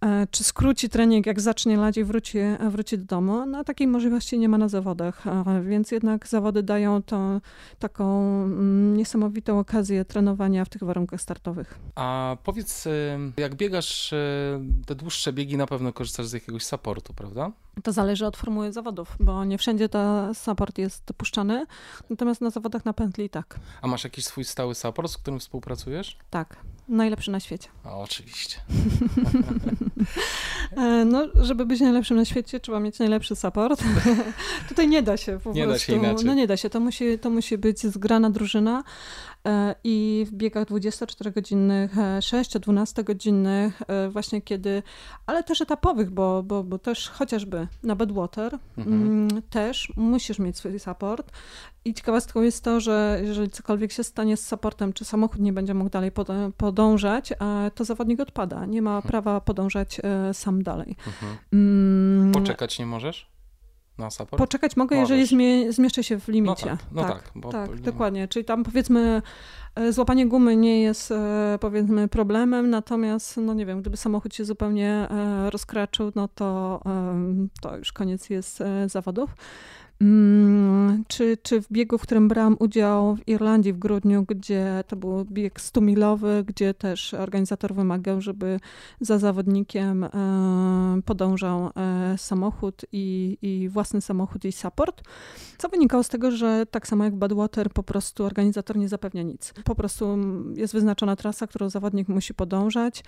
E, czy skróci trening, jak zacznie lać i wróci, wróci do domu. No takiej możliwości nie ma na zawodach, więc jednak zawody dają to taką mm, niesamowitą okazję trenowania w tych warunkach startowych. A powiedz, y, jak biegasz te dłuższe biegi, na pewno korzystasz z jakiegoś supportu, prawda? To zależy od formuły zawodów, bo nie wszędzie ten support jest dopuszczany, natomiast na zawodach na pętli tak. A masz jakiś swój stały support, z którym współpracujesz? Tak, najlepszy na świecie. A, oczywiście. E, no, żeby być najlepszym na świecie, trzeba mieć najlepszy support. Tutaj nie da się po nie prostu. Da się inaczej. No nie da się, to musi, to musi być zgrana drużyna. I w biegach 24-godzinnych, 6-12-godzinnych, właśnie kiedy, ale też etapowych, bo, bo, bo też chociażby na Badwater mhm. Mm, też musisz mieć swój support. I ciekawostką jest to, że jeżeli cokolwiek się stanie z supportem, czy samochód nie będzie mógł dalej podążać, to zawodnik odpada. Nie ma mhm. prawa podążać sam dalej. Mhm. Mm. Poczekać nie możesz? Na support? Poczekać mogę, Możesz. jeżeli zmie zmieszczę się w limicie. No tak, no tak, tak, bo, tak dokładnie. Czyli tam powiedzmy e, złapanie gumy nie jest e, powiedzmy problemem, natomiast no nie wiem, gdyby samochód się zupełnie e, rozkraczył, no to, to już koniec jest zawodów. Mm, czy, czy w biegu, w którym brałam udział w Irlandii w grudniu, gdzie to był bieg 100-milowy, gdzie też organizator wymagał, żeby za zawodnikiem e, podążał e, samochód i, i własny samochód i support, co wynikało z tego, że tak samo jak Badwater, po prostu organizator nie zapewnia nic. Po prostu jest wyznaczona trasa, którą zawodnik musi podążać,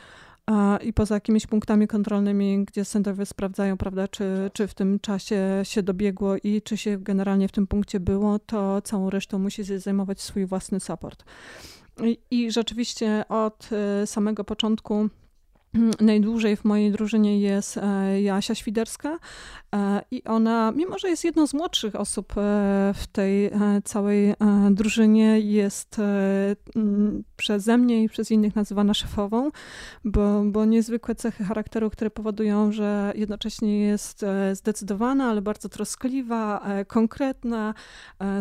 i poza jakimiś punktami kontrolnymi, gdzie sędziowie sprawdzają, prawda, czy, czy w tym czasie się dobiegło i czy się generalnie w tym punkcie było, to całą resztą musi zajmować swój własny support. I, i rzeczywiście od y, samego początku najdłużej w mojej drużynie jest e, Jasia Świderska e, i ona, mimo że jest jedną z młodszych osób e, w tej całej drużynie, jest przeze mnie i przez innych nazywana szefową, bo, bo niezwykłe cechy charakteru, które powodują, że jednocześnie jest zdecydowana, ale bardzo troskliwa, konkretna,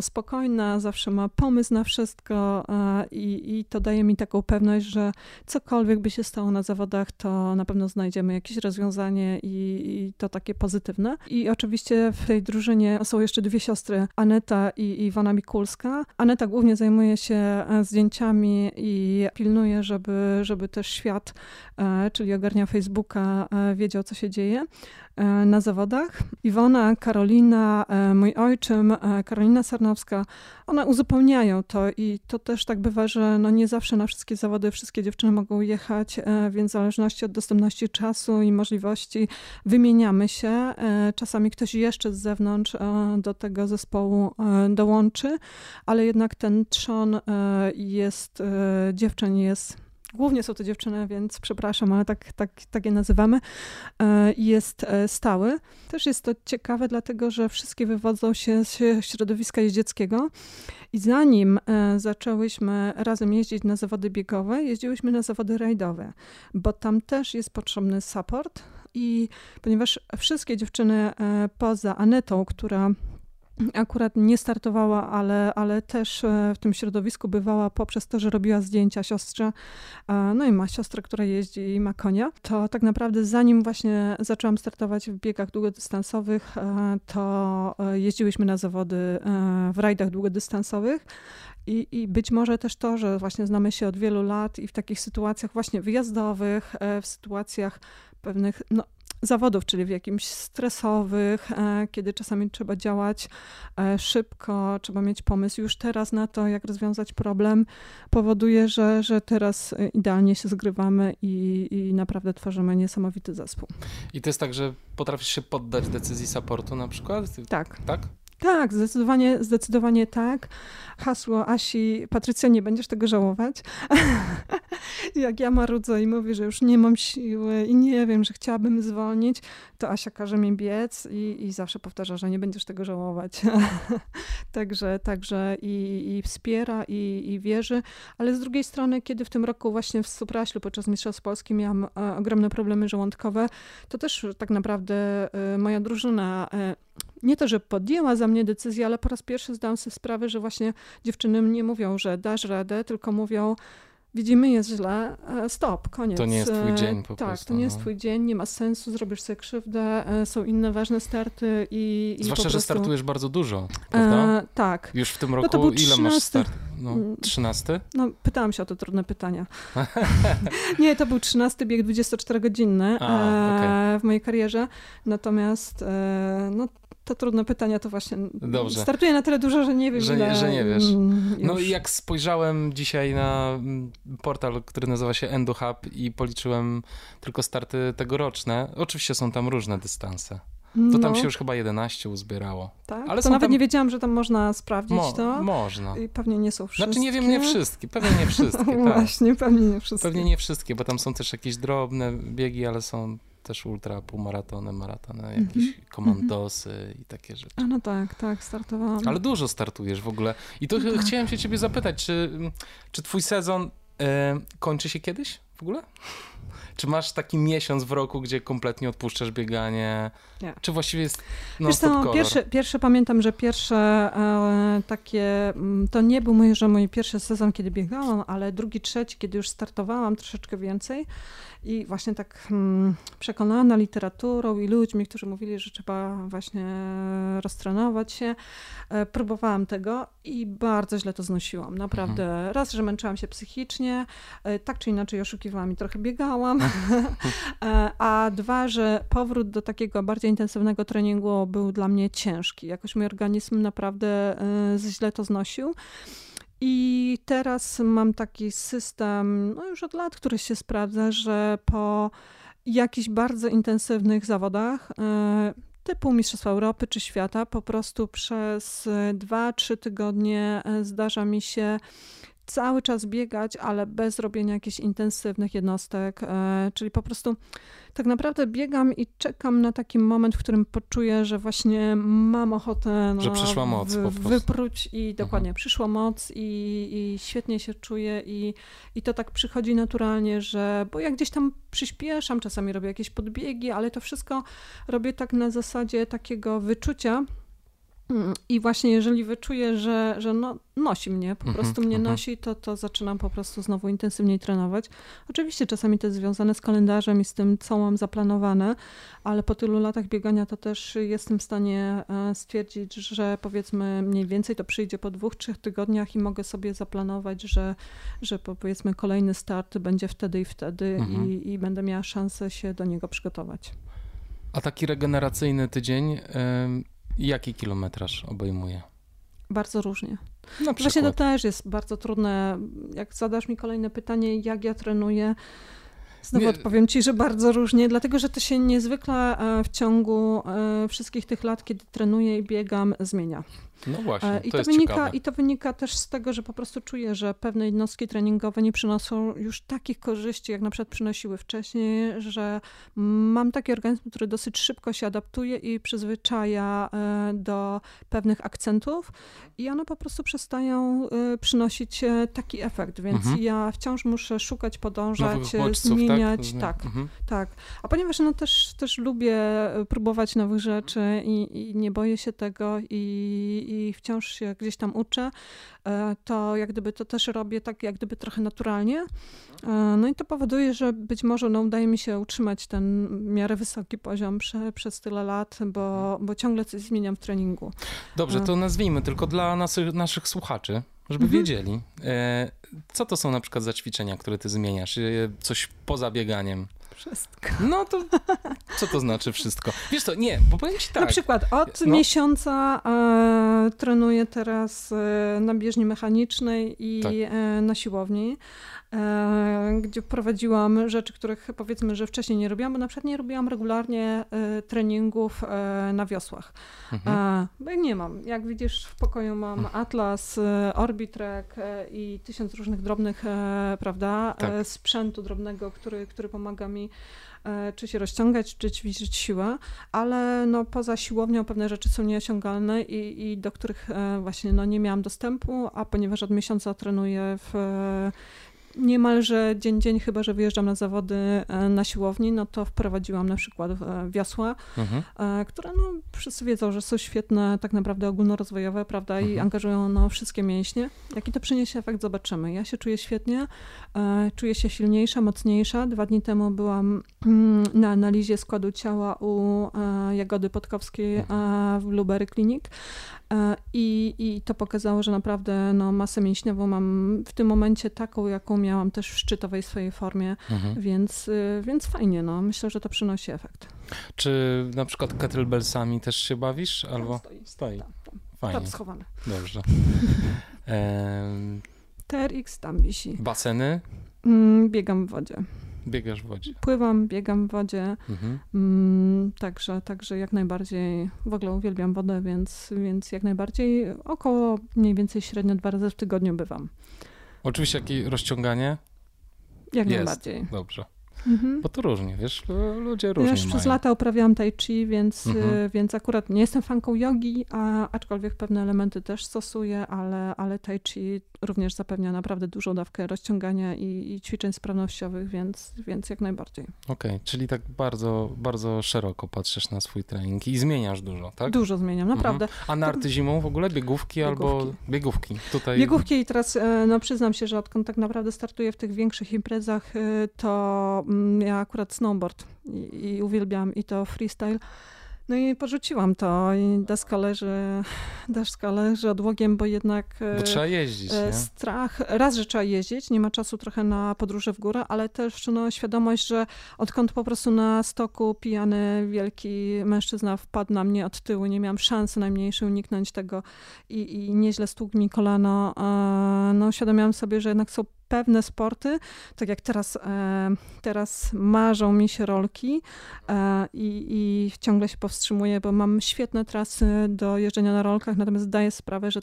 spokojna, zawsze ma pomysł na wszystko i, i to daje mi taką pewność, że cokolwiek by się stało na zawodach, to na pewno znajdziemy jakieś rozwiązanie i, i, to takie pozytywne. I oczywiście w tej drużynie są jeszcze dwie siostry, Aneta i Iwona Mikulska. Aneta głównie zajmuje się e, zdjęciami i pilnuje, żeby, żeby też świat, e, czyli ogarnia Facebooka, e, wiedział, co się dzieje. Na zawodach. Iwona, Karolina, mój ojczym, Karolina Sarnowska, one uzupełniają to i to też tak bywa, że no nie zawsze na wszystkie zawody wszystkie dziewczyny mogą jechać, więc w zależności od dostępności czasu i możliwości wymieniamy się. Czasami ktoś jeszcze z zewnątrz do tego zespołu dołączy, ale jednak ten trzon jest, dziewczyn jest Głównie są to dziewczyny, więc przepraszam, ale tak, tak, tak je nazywamy. E, jest e, stały. Też jest to ciekawe, dlatego że wszystkie wywodzą się z środowiska jeździeckiego. I zanim e, zaczęłyśmy razem jeździć na zawody biegowe, jeździłyśmy na zawody rajdowe, bo tam też jest potrzebny support. I ponieważ wszystkie dziewczyny poza Anetą, która akurat nie startowała, ale, ale też e, w tym środowisku bywała poprzez to, że robiła zdjęcia siostrze. E, no i ma siostrę, która jeździ i ma konia. To tak naprawdę zanim właśnie zaczęłam startować w biegach długodystansowych, e, to jeździłyśmy na zawody w rajdach długodystansowych. I, I być może też to, że właśnie znamy się od wielu lat i w takich sytuacjach właśnie wyjazdowych, w sytuacjach pewnych no, zawodów, czyli w jakimś stresowych, e, kiedy czasami trzeba działać e, szybko, trzeba mieć pomysł już teraz na to, jak rozwiązać problem, powoduje, że, że teraz e, idealnie się zgrywamy i, i naprawdę tworzymy niesamowity zespół. I to jest tak, że potrafisz się poddać decyzji supportu na przykład? Tak. Tak? Tak, zdecydowanie, zdecydowanie tak. Hasło Asi, Patrycja, nie będziesz tego żałować. Jak ja marudzę i mówię, że już nie mam siły i nie wiem, że chciałabym zwolnić, to Asia każe mi biec i, i zawsze powtarza, że nie będziesz tego żałować. także także i, i wspiera, i, i wierzy, ale z drugiej strony, kiedy w tym roku właśnie w Supraślu podczas Mistrzostw Polski miałam e, ogromne problemy żołądkowe, to też tak naprawdę e, moja drużyna e, nie to, że podjęła za mnie decyzję, ale po raz pierwszy zdałam sobie sprawę, że właśnie dziewczyny nie mówią, że dasz radę, tylko mówią, widzimy jest źle, e, stop, koniec. To nie jest twój dzień po tak, prostu. Tak, to nie jest no. twój dzień, nie ma sensu, zrobisz sobie krzywdę, e, są inne ważne starty i, i Zwłaszcza, prostu... że startujesz bardzo dużo, prawda? E, tak. Już w tym roku no ile 13... masz start? No, 13? Mm. No, pytałam się o te trudne pytania. nie, to był 13 bieg 24-godzinny okay. w mojej karierze, natomiast no, to trudne pytania to właśnie Dobrze. startuję na tyle dużo, że nie wiem że, ile... Że nie wiesz. Mm, no i jak spojrzałem dzisiaj na mm, portal, który nazywa się EndoHub i policzyłem tylko starty tegoroczne, oczywiście są tam różne dystanse. To tam no. się już chyba 11 uzbierało. Tak? Ale to nawet tam... nie wiedziałam, że tam można sprawdzić Mo to. Można. I pewnie nie są wszystkie. Znaczy nie wiem, nie wszystkie. Pewnie nie wszystkie, tak. Właśnie, pewnie nie wszystkie. Pewnie nie wszystkie, bo tam są też jakieś drobne biegi, ale są też ultra, półmaratony, maratony, jakieś mm -hmm. komandosy i takie rzeczy. A no tak, tak, startowałam. Ale dużo startujesz w ogóle. I to no tak. chciałem się ciebie zapytać, czy, czy twój sezon e, kończy się kiedyś w ogóle? Czy masz taki miesiąc w roku, gdzie kompletnie odpuszczasz bieganie? Nie. Czy właściwie jest no, co, pierwsze, pierwsze pamiętam, że pierwsze e, takie, mm, to nie był mój, że mój pierwszy sezon, kiedy biegałam, ale drugi, trzeci, kiedy już startowałam troszeczkę więcej i właśnie tak hmm, przekonana literaturą i ludźmi, którzy mówili, że trzeba właśnie roztrenować się, e, próbowałam tego i bardzo źle to znosiłam. Naprawdę. Mhm. Raz, że męczyłam się psychicznie, e, tak czy inaczej oszukiwałam i trochę biegałam, e, a dwa, że powrót do takiego bardziej intensywnego treningu był dla mnie ciężki. Jakoś mój organizm naprawdę źle to znosił. I teraz mam taki system, no już od lat, który się sprawdza, że po jakichś bardzo intensywnych zawodach, e, typu Mistrzostwa Europy czy świata, po prostu przez 2-3 tygodnie e, zdarza mi się cały czas biegać, ale bez robienia jakichś intensywnych jednostek, e, czyli po prostu tak naprawdę biegam i czekam na taki moment, w którym poczuję, że właśnie mam ochotę no, że przyszła moc w, wypróć i dokładnie, mhm. przyszła moc i, i, świetnie się czuję i, i to tak przychodzi naturalnie, że bo ja gdzieś tam przyspieszam, czasami robię jakieś podbiegi, ale to wszystko robię tak na zasadzie takiego wyczucia, i właśnie jeżeli wyczuję, że, że no, nosi mnie, po mhm, prostu mnie mhm. nosi, to, to zaczynam po prostu znowu intensywniej trenować. Oczywiście czasami to jest związane z kalendarzem i z tym, co mam zaplanowane, ale po tylu latach biegania to też jestem w stanie e, stwierdzić, że powiedzmy mniej więcej to przyjdzie po dwóch, trzech tygodniach i mogę sobie zaplanować, że, że powiedzmy kolejny start będzie wtedy i wtedy mhm. i, i będę miała szansę się do niego przygotować. A taki regeneracyjny tydzień Jaki kilometraż obejmuje? Bardzo różnie. Właśnie to też jest bardzo trudne. Jak zadasz mi kolejne pytanie, jak ja trenuję, Znowu nie. odpowiem ci, że bardzo różnie, dlatego że to się niezwykle e, w ciągu e, wszystkich tych lat, kiedy trenuję i biegam, zmienia. No właśnie, e, to, I to wynika, ciekawe. I to wynika też z tego, że po prostu czuję, że pewne jednostki treningowe nie przynoszą już takich korzyści, jak na przykład przynosiły wcześniej, że mam taki organizm, który dosyć szybko się adaptuje i przyzwyczaja do pewnych akcentów i one po prostu przestają przynosić taki efekt, więc mhm. ja wciąż muszę szukać, podążać, zmieniać zmieniać. Tak, tak, mhm. tak. A ponieważ no też, też lubię e, próbować nowych rzeczy i, i nie boję się tego i, i wciąż się gdzieś tam uczę, e, to jak gdyby to też robię tak jak gdyby trochę naturalnie. E, no i to powoduje, że być może no, udaje mi się utrzymać ten miarę wysoki poziom prze, przez tyle lat, bo, bo ciągle coś zmieniam w treningu. Dobrze, to nazwijmy tylko dla naszych, naszych słuchaczy, żeby mhm. wiedzieli, co to są na przykład za ćwiczenia, które ty zmieniasz? Coś poza bieganiem? Wszystko. No to co to znaczy wszystko? Wiesz co, nie, bo powiem ci tak. Na przykład od no. miesiąca e, trenuję teraz e, na bieżni mechanicznej i tak. e, na siłowni. E, gdzie prowadziłam rzeczy, których powiedzmy, że wcześniej nie robiłam, bo na przykład nie robiłam regularnie e, treningów e, na wiosłach. Mhm. Bo nie mam. Jak widzisz, w pokoju mam mhm. Atlas, Orbitrek i tysiąc różnych drobnych, prawda, tak. sprzętu drobnego, który, który pomaga mi czy się rozciągać, czy ćwiczyć siłę, ale no, poza siłownią pewne rzeczy są nieosiągalne i, i do których właśnie no, nie miałam dostępu, a ponieważ od miesiąca trenuję w niemalże dzień dzień, chyba że wyjeżdżam na zawody e, na siłowni, no to wprowadziłam na przykład e, wiosła, mhm. E, które no, wszyscy wiedzą, że są świetne, tak naprawdę ogólnorozwojowe, prawda, mhm. i angażują no, wszystkie mięśnie. Jaki to przyniesie efekt, zobaczymy. Ja się czuję świetnie, czuję się silniejsza, mocniejsza. Dwa dni temu byłam mm, na analizie składu ciała u Jagody Podkowskiej w Blueberry Clinic i, i to pokazało, że naprawdę no, masę mięśniową mam w tym momencie taką, jaką miałam też w szczytowej swojej formie, mhm. więc, y, więc fajnie, no. myślę, że to przynosi efekt. Czy na przykład kettlebellsami też się bawisz? Albo stoi. stoi. Tam, tam. Fajnie. Tam schowane. Dobrze. TRX tam wisi. Baseny? Mm, biegam w wodzie. Biegasz w wodzie. Pływam, biegam w wodzie, mhm. mm, także, także jak najbardziej, w ogóle uwielbiam wodę, więc, więc jak najbardziej około mniej więcej średnio dwa razy w tygodniu bywam. Oczywiście jakie rozciąganie? Jak Jest. najbardziej. Dobrze. Mhm. Bo to różnie, wiesz, ludzie różnie Wiesz, przez lata uprawiałam tai chi, więc, mhm. Y, więc akurat nie jestem fanką jogi, a, aczkolwiek pewne elementy też stosuję, ale, ale tai chi również zapewnia naprawdę dużą dawkę rozciągania i, i ćwiczeń sprawnościowych, więc, więc jak najbardziej. Okej, okay, czyli tak bardzo, bardzo szeroko patrzysz na swój trening i zmieniasz dużo, tak? Dużo zmieniam, mhm. naprawdę. Mhm. A narty zimą w ogóle? Biegówki, biegówki. albo biegówki? Tutaj... Biegówki i teraz e, no, przyznam się, że odkąd tak naprawdę startuję w tych większych imprezach, e, to ja akurat snowboard i, i uwielbiam i to freestyle. No i porzuciłam to i deska leży, deska leży odłogiem, bo jednak... Bo trzeba jeździć, e, nie? Strach, raz, że trzeba jeździć, nie ma czasu trochę na podróże w górę, ale też no, świadomość, że odkąd po prostu na stoku pijany wielki mężczyzna wpadł na mnie od tyłu, nie miałam szansy najmniejszej uniknąć tego i, i nieźle stłukł mi kolano, no uświadomiłam sobie, że jednak są pewne sporty, tak jak teraz, e, teraz marzą mi się rolki e, i, i ciągle się powstrzymuję, bo mam świetne trasy do jeżdżenia na rolkach, natomiast zdaję sprawę, że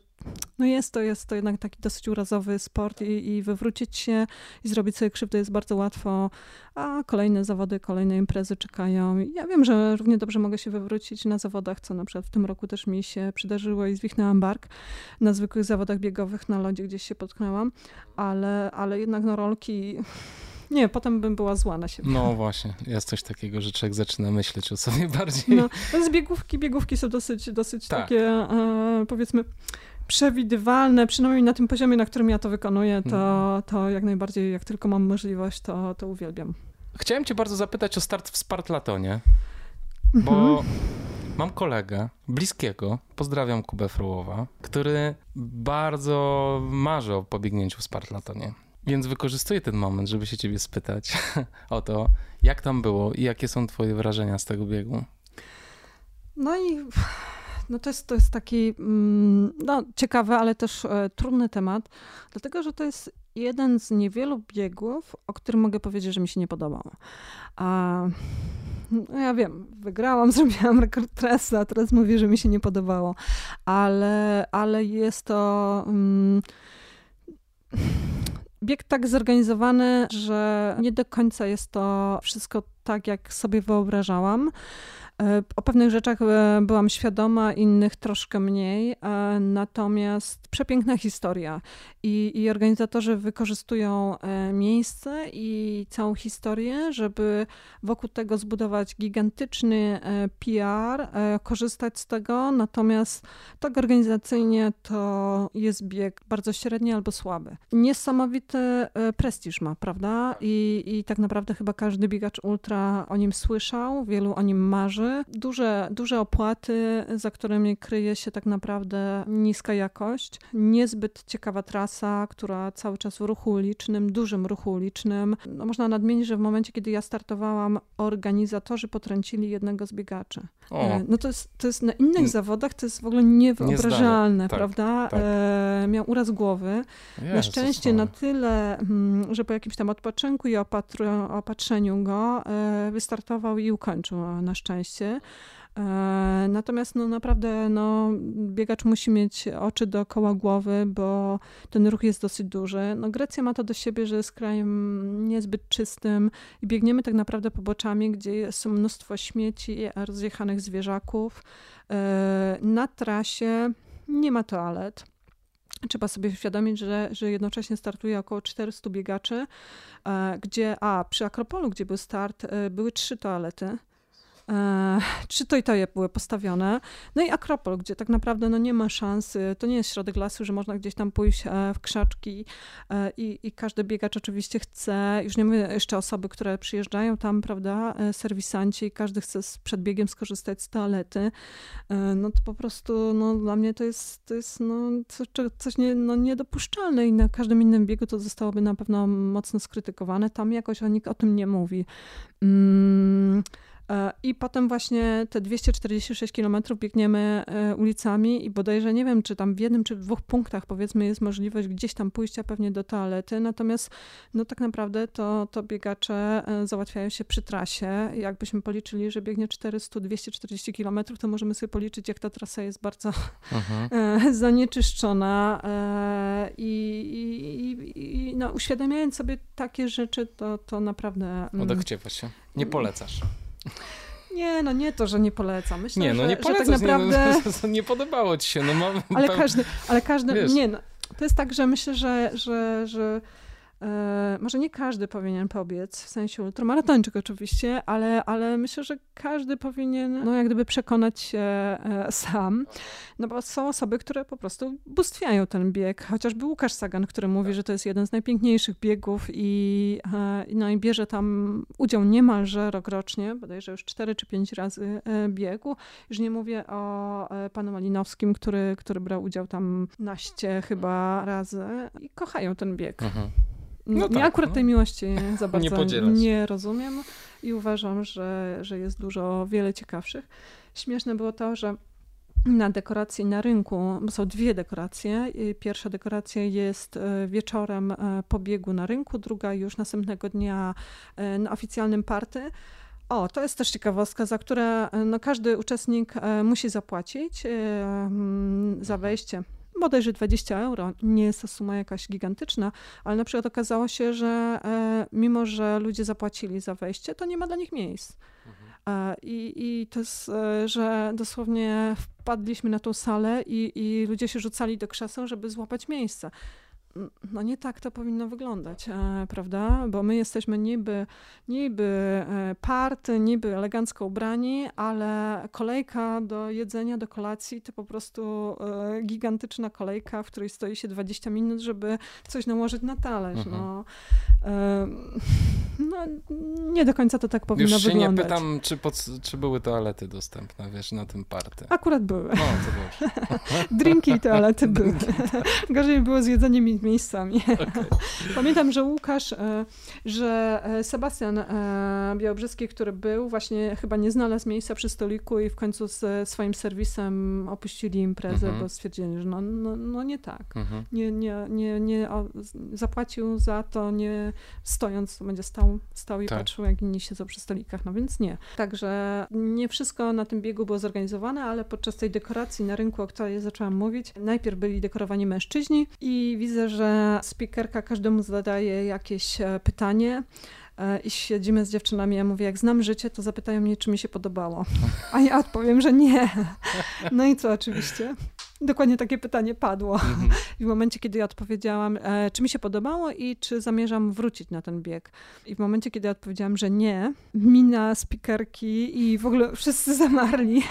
no jest to, jest to jednak taki dosyć urazowy sport i, i wywrócić się i zrobić sobie krzywdę jest bardzo łatwo, a kolejne zawody, kolejne imprezy czekają. Ja wiem, że równie dobrze mogę się wywrócić na zawodach, co na przykład w tym roku też mi się przydarzyło i zwichnęłam bark na zwykłych zawodach biegowych na lodzie, gdzieś się potknęłam, ale, ale jednak no rolki... Nie, potem bym była zła na siebie. No właśnie, jest coś takiego, że człowiek zaczyna myśleć o sobie bardziej. No, z biegówki, biegówki są dosyć, dosyć tak. takie, e, powiedzmy, przewidywalne, przynajmniej na tym poziomie, na którym ja to wykonuję, to, mhm. to jak najbardziej, jak tylko mam możliwość, to, to uwielbiam. Chciałem cię bardzo zapytać o start w Spartlatonie, bo mhm. mam kolegę bliskiego, pozdrawiam Kubę Frułowa, który bardzo marzy o pobiegnięciu w Spartlatonie. Więc wykorzystuję ten moment, żeby się ciebie spytać o to, jak tam było i jakie są twoje wrażenia z tego biegu. No i no to jest, to jest taki mm, no, ciekawy, ale też e, trudny temat, dlatego że to jest jeden z niewielu biegów, o którym mogę powiedzieć, że mi się nie podobał. A, no ja wiem, wygrałam, zrobiłam rekord trasy, a teraz mówię, że mi się nie podobało, ale, ale jest to... Mm, bieg tak zorganizowany, że nie do końca jest to wszystko tak, jak sobie wyobrażałam. E, o pewnych rzeczach e, byłam świadoma, innych troszkę mniej, e, natomiast przepiękna historia i, i organizatorzy wykorzystują miejsce i całą historię, żeby wokół tego zbudować gigantyczny PR, korzystać z tego, natomiast tak organizacyjnie to jest bieg bardzo średni albo słaby. Niesamowity prestiż ma, prawda? I, i tak naprawdę chyba każdy biegacz ultra o nim słyszał, wielu o nim marzy, duże, duże opłaty, za którymi kryje się tak naprawdę niska jakość, niezbyt ciekawa trasa, która cały czas w ruchu ulicznym, dużym ruchu ulicznym. No, można nadmienić, że w momencie, kiedy ja startowałam, organizatorzy potrącili jednego z biegaczy. O. E, no to jest, to jest na innych zawodach, to jest w ogóle niewyobrażalne, tak, prawda? Tak. E, miał uraz głowy. Jezus, na szczęście na tyle, mm, że po jakimś tam odpoczynku i opatrzeniu go e, wystartował i ukończył na szczęście. E, natomiast no naprawdę no, biegacz musi mieć oczy dookoła głowy, bo ten ruch jest dosyć duży. No, Grecja ma to do siebie, że jest krajem niezbyt czystym i biegniemy tak naprawdę poboczami, gdzie jest mnóstwo śmieci, rozjechanych zwierzaków. E, na trasie nie ma toalet. Trzeba sobie uświadomić, że, że jednocześnie startuje około 400 biegaczy, e, gdzie, a przy Akropolu, gdzie był start, były trzy toalety. E, czy to i to je były postawione. No i Akropol, gdzie tak naprawdę no nie ma szans, to nie jest środek lasu, że można gdzieś tam pójść e, w krzaczki e, i, i każdy biegacz oczywiście chce, już nie mówię jeszcze osoby, które przyjeżdżają tam, prawda, serwisanci i każdy chce przed biegiem skorzystać z toalety, no to po prostu no, dla mnie to jest, to jest no, coś, coś nie, no, niedopuszczalne i na każdym innym biegu to zostałoby na pewno mocno skrytykowane. Tam jakoś o nikt o tym nie mówi. Mm. E, I potem właśnie te 246 km biegniemy e, ulicami i bodajże nie wiem, czy tam w jednym czy w dwóch punktach powiedzmy jest możliwość gdzieś tam pójścia pewnie do toalety, natomiast no tak naprawdę to, to biegacze e, załatwiają się przy trasie. Jakbyśmy policzyli, że biegnie 400-240 km, to możemy sobie policzyć, jak ta trasa jest bardzo mhm. zanieczyszczona i, i, i no, uświadamiając sobie takie rzeczy, to, to naprawdę... Mm, Odechciewa się. Nie polecasz. Nie, no nie to, że nie polecam. Myślę, nie, no że, nie polecasz, tak naprawdę... nie, no, nie podobało ci się. No, mam, ale każdy, ale każdy, Wiesz. nie no, to jest tak, że myślę, że, że, że E, może nie każdy powinien pobiec, w sensie ultramaratończyk oczywiście, ale, ale myślę, że każdy powinien no, jak gdyby przekonać się e, sam, no bo są osoby, które po prostu bóstwiają ten bieg, chociażby Łukasz Sagan, który mówi, że to jest jeden z najpiękniejszych biegów i, e, no, i bierze tam udział niemalże rokrocznie, bodajże już cztery czy pięć razy biegu. Już nie mówię o panu Malinowskim, który, który brał udział tam naście chyba razy i kochają ten bieg. Mhm. No ja tak, akurat no. tej miłości za bardzo nie, nie, rozumiem i uważam, że, że jest dużo wiele ciekawszych. Śmieszne było to, że na dekoracji na rynku, bo są dwie dekoracje. Pierwsza dekoracja jest e, wieczorem e, pobiegu na rynku, druga już następnego dnia e, na oficjalnym party. O, to jest też ciekawostka, za które no, każdy uczestnik musi zapłacić za wejście bodajże 20 euro. Nie jest to suma jakaś gigantyczna, ale na przykład okazało się, że e, mimo, że ludzie zapłacili za wejście, to nie ma dla nich miejsc. Mhm. E, I, I to jest, e, że dosłownie wpadliśmy na tą salę i, i ludzie się rzucali do krzeseł, żeby złapać miejsce no nie tak to powinno wyglądać, e, prawda? Bo my jesteśmy niby, niby e, party, niby elegancko ubrani, ale kolejka do jedzenia, do kolacji to po prostu e, gigantyczna kolejka, w której stoi się 20 minut, żeby coś nałożyć na talerz. Mhm. No, no, nie do końca to tak powinno Już się wyglądać. nie pytam, czy, pod, czy były toalety dostępne, wiesz, na tym party. Akurat były. No, to dobrze. Drinki i toalety były. Gorzej było z jedzeniem i miejscami. Okay. Pamiętam, że Łukasz, e, że e, Sebastian e, Białobrzyski, który był, właśnie chyba nie znalazł miejsca przy stoliku i w końcu z swoim serwisem opuścili imprezę, mm -hmm. bo stwierdzili, że no, no, no nie tak. Mm -hmm. Nie, nie, nie, nie o, zapłacił za to, nie stojąc, to będzie stał, stał i tak. patrzył, jak inni siedzą przy stolikach, no więc nie. Także nie wszystko na tym biegu było zorganizowane, ale podczas tej dekoracji na rynku, o której zaczęłam mówić, najpierw byli dekorowani mężczyźni i widzę, że speakerka każdemu zadaje jakieś e, pytanie e, i siedzimy z dziewczynami, ja mówię, jak znam życie, to zapytają mnie, czy mi się podobało. A ja odpowiem, że nie. No i co oczywiście? Dokładnie takie pytanie padło. Mhm. I w momencie, kiedy ja odpowiedziałam, e, czy mi się podobało i czy zamierzam wrócić na ten bieg. I w momencie, kiedy ja odpowiedziałam, że nie, mina spikerki i w ogóle wszyscy zamarli.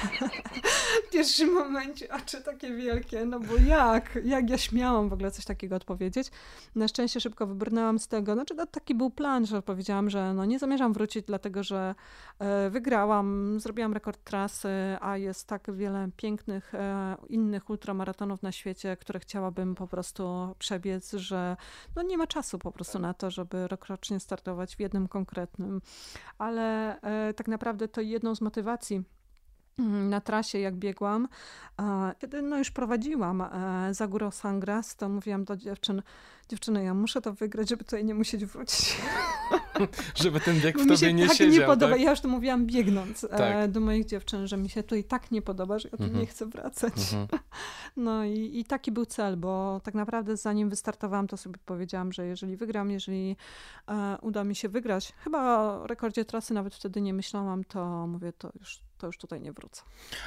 w pierwszym momencie oczy takie wielkie, no bo jak? Jak ja śmiałam w ogóle coś takiego odpowiedzieć? Na szczęście szybko wybrnęłam z tego. Znaczy, no, taki był plan, że powiedziałam, że no, nie zamierzam wrócić, dlatego że e, wygrałam, zrobiłam rekord trasy, a jest tak wiele pięknych e, innych ultramaratonów na świecie, które chciałabym po prostu przebiec, że no nie ma czasu po prostu na to, żeby rokrocznie startować w jednym konkretnym. Ale e, tak naprawdę to jedną z motywacji, mm, na trasie, jak biegłam, kiedy no już prowadziłam e, za górą Sangras, to mówiłam do dziewczyn, dziewczyny, ja muszę to wygrać, żeby tutaj nie musieć wrócić. żeby ten bieg w tobie nie tak siedział. Nie podoba. Tak? Ja już to mówiłam biegnąc e, tak. do moich dziewczyn, że mi się tutaj tak nie podoba, że ja tu mhm. nie chcę wracać. Mhm. No i, i taki był cel, bo tak naprawdę zanim wystartowałam, to sobie powiedziałam, że jeżeli wygram, jeżeli e, uda mi się wygrać, chyba o rekordzie trasy nawet wtedy nie myślałam, to mówię, to już to już tutaj nie wrócę.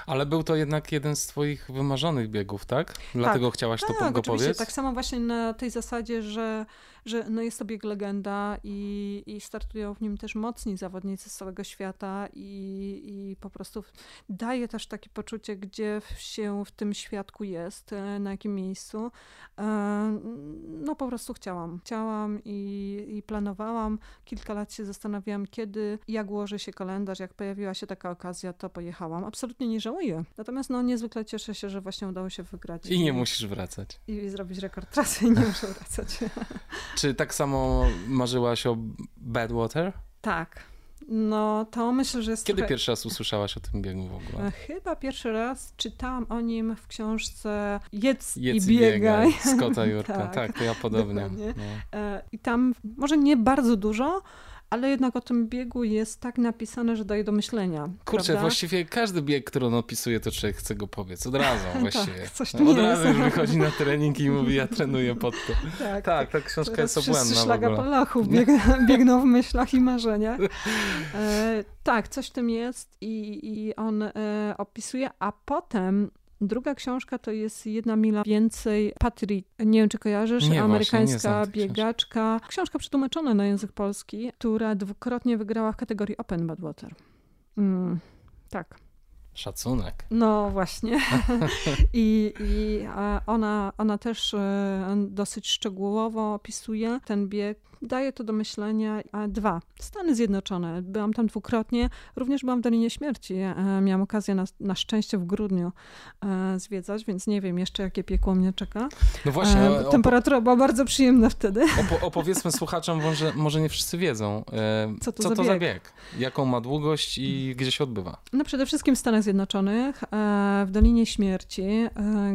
Ale był to jednak jeden z twoich wymarzonych biegów, tak? Dlatego tak, chciałaś tak, to go powiedzieć? Tak samo właśnie na tej zasadzie, że, że no jest to bieg legenda i, i startują w nim też mocni zawodnicy z całego świata i, i po prostu daje też takie poczucie, gdzie się w tym świadku jest, e, na jakim miejscu. E, no po prostu chciałam. Chciałam i, i planowałam. Kilka lat się zastanawiałam, kiedy, jak ułoży się kalendarz, jak pojawiła się taka okazja, to pojechałam. Absolutnie nie żałuję. Natomiast no niezwykle cieszę się, że właśnie udało się wygrać. I nie musisz wracać. I, i zrobić rekord trasy i nie muszę wracać. Czy tak samo marzyłaś o Badwater? Tak. No, to myślę, że jest Kiedy trochę... pierwszy raz usłyszałaś o tym biegu w ogóle? E, chyba pierwszy raz czytałam o nim w książce Jedz, Jedz i biegaj. Scotta Jurka. tak, tak, to ja podobnie. No. E, I tam może nie bardzo dużo, ale jednak o tym biegu jest tak napisane, że daje do myślenia. Kurczę, prawda? właściwie każdy bieg, który on opisuje, to człowiek chce go powiedz od razu właściwie. Tak, coś tu od jest. razu już wychodzi na trening i mówi, ja trenuję pod to. Tak, Tak, ta książka Teraz jest obłędna szlaga. Polachów bieg, biegną w myślach i marzeniach. E, tak, coś w tym jest i, i on e, opisuje, a potem druga książka to jest Jedna mila więcej Patry. Nie wiem, czy kojarzysz, Nie, właśnie, amerykańska książki. biegaczka. Książka przetłumaczona na język polski, która dwukrotnie wygrała w kategorii Open Badwater. Mm, tak. Szacunek. No właśnie. I, i ona, ona też e, dosyć szczegółowo opisuje ten bieg. Daje to do myślenia. Dwa, Stany Zjednoczone. Byłam tam dwukrotnie. Również byłam w Dolinie Śmierci. E, Miałam okazję na, na szczęście w grudniu e, zwiedzać, więc nie wiem jeszcze, jakie piekło mnie czeka. No właśnie, Temperatura była bardzo przyjemna wtedy. opo- opowiedzmy słuchaczom, może, może nie wszyscy wiedzą, Co to co za to za bieg? bieg, jaką ma długość i gdzie się odbywa. No przede wszystkim w Stanach Zjednoczonych, e, w Dolinie Śmierci, e,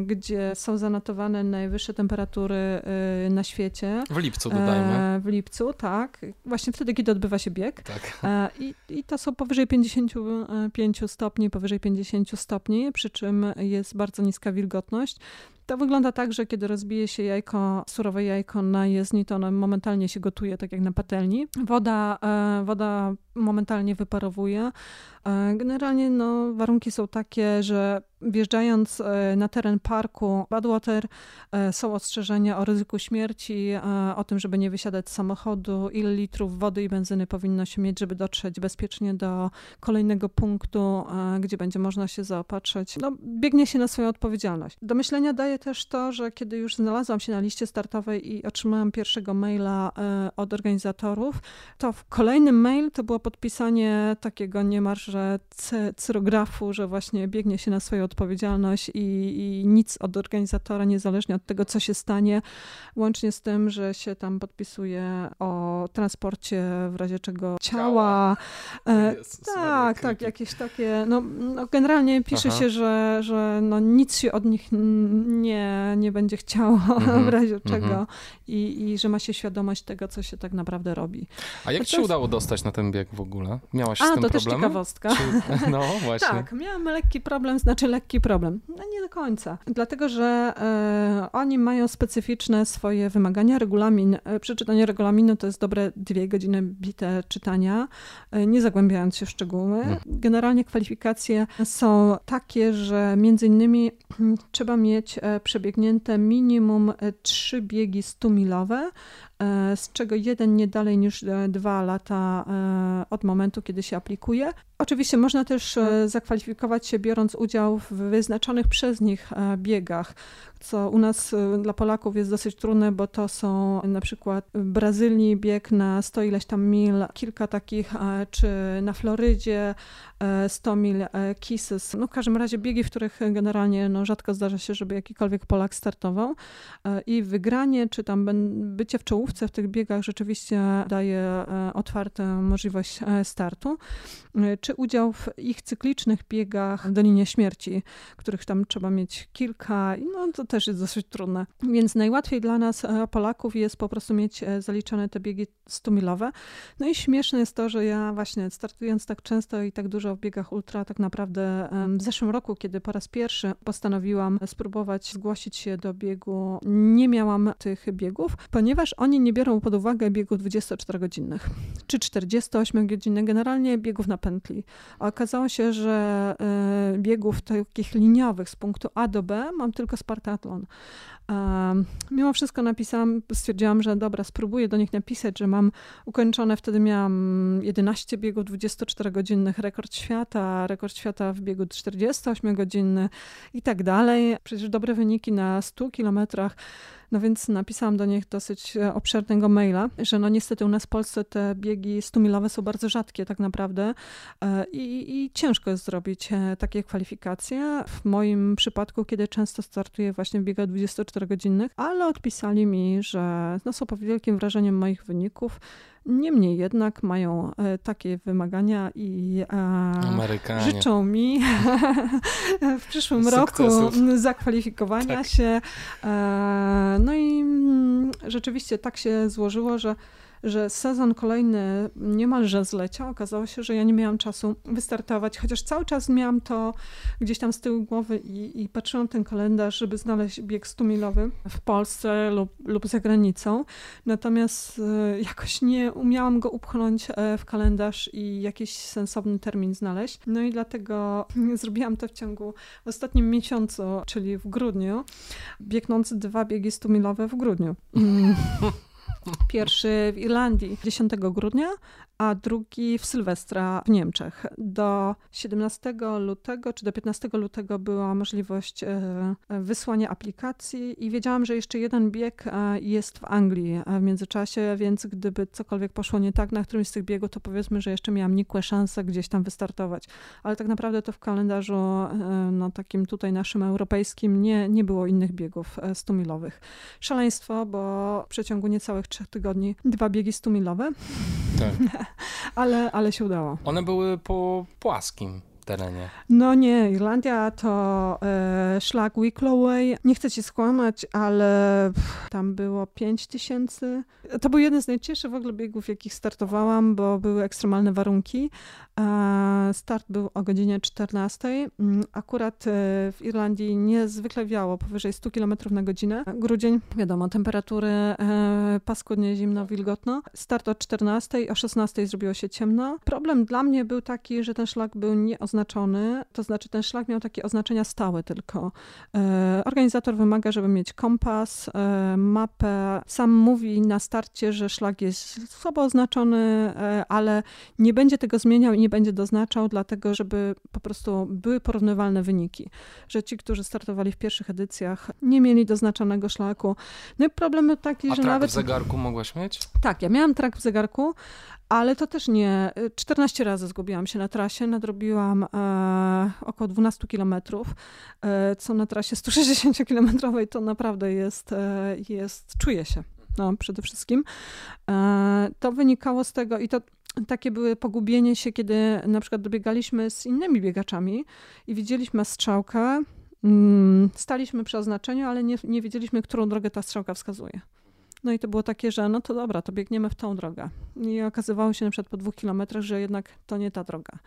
gdzie są zanotowane najwyższe temperatury e, na świecie. W lipcu dodajmy. W lipcu, tak. Właśnie wtedy, kiedy odbywa się bieg. Tak. I, I to są powyżej 55 stopni, powyżej 50 stopni, przy czym jest bardzo niska wilgotność. To wygląda tak, że kiedy rozbije się jajko, surowe jajko na jezdni, to ono momentalnie się gotuje, tak jak na patelni. Woda, woda momentalnie wyparowuje. E, Generalnie no, warunki są takie, że wjeżdżając e, na teren parku Badwater e, są ostrzeżenia o ryzyku śmierci, o tym, żeby nie wysiadać z samochodu, ile litrów wody i benzyny powinno się mieć, żeby dotrzeć bezpiecznie do kolejnego punktu, gdzie będzie można się zaopatrzyć. No, biegnie się na swoją odpowiedzialność. Do myślenia daje też to, że kiedy już znalazłam się na liście startowej i otrzymałam pierwszego maila od organizatorów, to w kolejnym mail to było podpisanie takiego niemalże cy- cyrografu, że właśnie biegnie się na swoją odpowiedzialność i, i nic od organizatora, niezależnie od tego, co się stanie, łącznie z tym, że się tam podpisuje o transporcie w razie czego ciała. E, Jezus tak, tak, jakieś takie, no, no generalnie pisze Aha. się, że, że no nic się od nich nie, nie będzie chciało Mhm, w razie mhm. czego i, i że ma się świadomość tego, co się tak naprawdę robi. A jak to ci się jest- udało dostać na ten bieg w ogóle? Miałaś z A, tym to też problemy? Czy... No właśnie. Tak, miałam lekki problem, znaczy lekki problem. No nie do końca. Dlatego, że e, oni mają specyficzne swoje wymagania. Regulamin, e, przeczytanie regulaminu to jest dobre dwie godziny bite czytania, e, nie zagłębiając się w szczegóły. Mhm. Generalnie kwalifikacje są takie, że między innymi trzeba mieć przebiegnięte minimum trzy biegi 100-milowe, e, z czego jeden nie dalej niż e, dwa lata e, od momentu, kiedy się aplikuje. Oczywiście można też e, zakwalifikować się biorąc udział w wyznaczonych przez nich e, biegach, co u nas e, dla Polaków jest dosyć trudne, bo to są na przykład w Brazylii bieg na 100 ileś tam mil, kilka takich, e, czy na Florydzie e, 100 mil e, Kisses. No w każdym razie biegi, w których generalnie no, rzadko zdarza się, żeby jakikolwiek Polak startował. E, i wygranie, czy tam bycie w czołówce w tych biegach rzeczywiście daje e, otwartą możliwość e, startu. E, czy udział w ich cyklicznych biegach Dolinie Śmierci, których tam trzeba mieć kilka, no to też jest dosyć trudne. Więc najłatwiej dla nas, e, Polaków, jest po prostu mieć e, zaliczone te biegi 100-milowe. No i śmieszne jest to, że ja właśnie startując tak często i tak dużo w biegach ultra, tak naprawdę w zeszłym roku, kiedy po raz pierwszy postanowiłam spróbować zgłosić się do biegu, nie miałam tych biegów, ponieważ oni nie biorą pod uwagę biegów 24-godzinnych czy 48-godzinnych, generalnie biegów na pętli. Okazało się, że e, biegów takich liniowych z punktu A do B mam tylko Spartatlon. Um, mimo wszystko napisałam, stwierdziłam, że dobra, spróbuję do nich napisać, że mam ukończone, wtedy miałam 11 biegów 24-godzinnych, rekord świata, rekord świata w biegu 48-godzinny i tak dalej. Przecież dobre wyniki na 100 kilometrach. No więc napisałam do nich dosyć e, obszernego maila, że no niestety u nas w Polsce te biegi 100-milowe są bardzo rzadkie tak naprawdę e, i, i ciężko jest zrobić e, takie kwalifikacje. W moim przypadku, kiedy często startuję właśnie w biegach 24-godzinnych, ale odpisali mi, że no są pod wielkim wrażeniem moich wyników, Niemniej jednak mają takie wymagania i Amerykanie. życzą mi w przyszłym Sukcesów. roku zakwalifikowania Tak. się. No i mm, rzeczywiście tak się złożyło, że że sezon kolejny niemalże zleciał. Okazało się, że ja nie miałam czasu wystartować, chociaż cały czas miałam to gdzieś tam z tyłu głowy i, i patrzyłam ten kalendarz, żeby znaleźć bieg 100-milowy w Polsce lub, lub za granicą. Natomiast e, jakoś nie umiałam go upchnąć e, w kalendarz i jakiś sensowny termin znaleźć. No i dlatego zrobiłam to w ciągu w ostatnim miesiącu, czyli w grudniu, biegnąc dwa biegi 100-milowe w grudniu. Pierwszy w Irlandii. 10 grudnia, a drugi w Sylwestra w Niemczech. Do 17 lutego czy do 15 lutego była możliwość e, wysłania aplikacji i wiedziałam, że jeszcze jeden bieg e, jest w Anglii w międzyczasie, więc gdyby cokolwiek poszło nie tak na którymś z tych biegów, to powiedzmy, że jeszcze miałam nikłe szanse gdzieś tam wystartować. Ale tak naprawdę to w kalendarzu e, no, takim tutaj naszym europejskim nie, nie było innych biegów 100-milowych. Szaleństwo, bo w przeciągu niecałych trzech tygodni dwa biegi 100-milowe. Tak. ale, ale się udało. One były po płaskim terenie. No nie, Irlandia to e, szlak Wickloway. Nie chcę ci skłamać, ale pff, tam było 5 tysięcy. To był jeden z najcięższych w ogóle biegów, jakich startowałam, bo były ekstremalne warunki. E, start był o godzinie 14. Mm, Akurat e, w Irlandii niezwykle wiało, powyżej 100 km na godzinę. Grudzień, wiadomo, temperatury e, paskudnie, zimno, wilgotno. Start o 14, o 16 zrobiło się ciemno. Problem dla mnie był taki, że ten szlak był nieoznaczony, to znaczy ten szlak miał takie oznaczenia stałe tylko. E, Organizator wymaga, żeby mieć kompas, e, mapę. Sam mówi na starcie, że szlak jest słabo oznaczony, e, ale nie będzie tego zmieniał i nie będzie doznaczał, dlatego żeby po prostu były porównywalne wyniki. Że ci, którzy startowali w pierwszych edycjach, nie mieli doznaczonego szlaku. No i problem taki, A że nawet... w zegarku mogłaś mieć? Tak, ja miałam trak w zegarku, ale to też nie. 14 razy zgubiłam się na trasie, nadrobiłam e, około 12 kilometrów, e, co na trasie 160-kilometrowej to naprawdę jest, e, jest czuje się. No, przede wszystkim. E, to wynikało z tego i to takie były pogubienie się, kiedy na przykład dobiegaliśmy z innymi biegaczami i widzieliśmy strzałkę, mm, staliśmy przy oznaczeniu, ale nie, nie wiedzieliśmy, którą drogę ta strzałka wskazuje. No i to było takie, że no to dobra, to biegniemy w tą drogę. I okazywało się na przykład po dwóch kilometrach, że jednak to nie ta droga.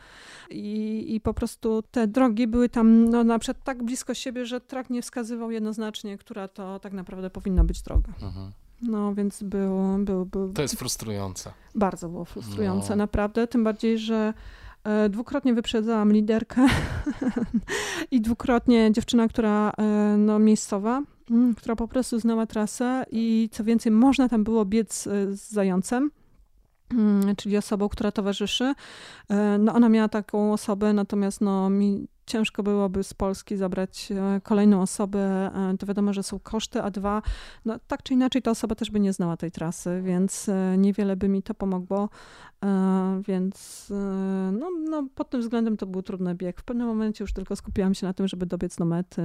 I, i po prostu te drogi były tam no, na przykład tak blisko siebie, że trak nie wskazywał jednoznacznie, która to tak naprawdę powinna być droga. Mhm. No więc było, był, był, To jest frustrujące. bardzo było frustrujące, No. naprawdę. Tym bardziej, że e, dwukrotnie wyprzedzałam liderkę i dwukrotnie dziewczyna, która e, no, miejscowa, która po prostu znała trasę i co więcej, można tam było biec e, z zającem. mm, Czyli osobą, która towarzyszy. E, No ona miała taką osobę, natomiast no, mi ciężko byłoby z Polski zabrać e, kolejną osobę. E, To wiadomo, że są koszty, a dwa, no tak czy inaczej ta osoba też by nie znała tej trasy, więc e, niewiele by mi to pomogło. Więc no, no, pod tym względem to był trudny bieg. W pewnym momencie już tylko skupiłam się na tym, żeby dobiec do mety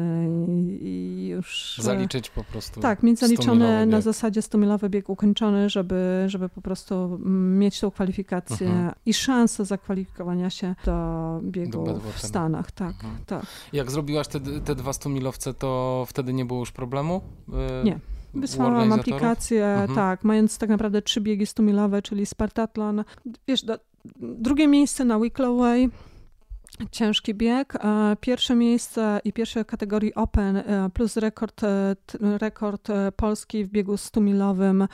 i, i już... Zaliczyć po prostu. tak, mieć 100-milowy zaliczone na zasadzie 100-milowy bieg ukończony, żeby, żeby po prostu mm, mieć tą kwalifikację Mhm. i szansę zakwalifikowania się do biegu Do w. Stanach. Tak, Mhm. tak. Jak zrobiłaś te, te dwa 100-milowce, to wtedy nie było już problemu? y, Nie. Wysłałam aplikację, Mhm. tak, mając tak naprawdę trzy biegi 100-milowe, czyli Spartatlon. Wiesz, do, drugie miejsce na Wickloway, ciężki bieg. e, Pierwsze miejsce i pierwsze kategorii Open e, plus rekord, e, rekord Polski w biegu 100-milowym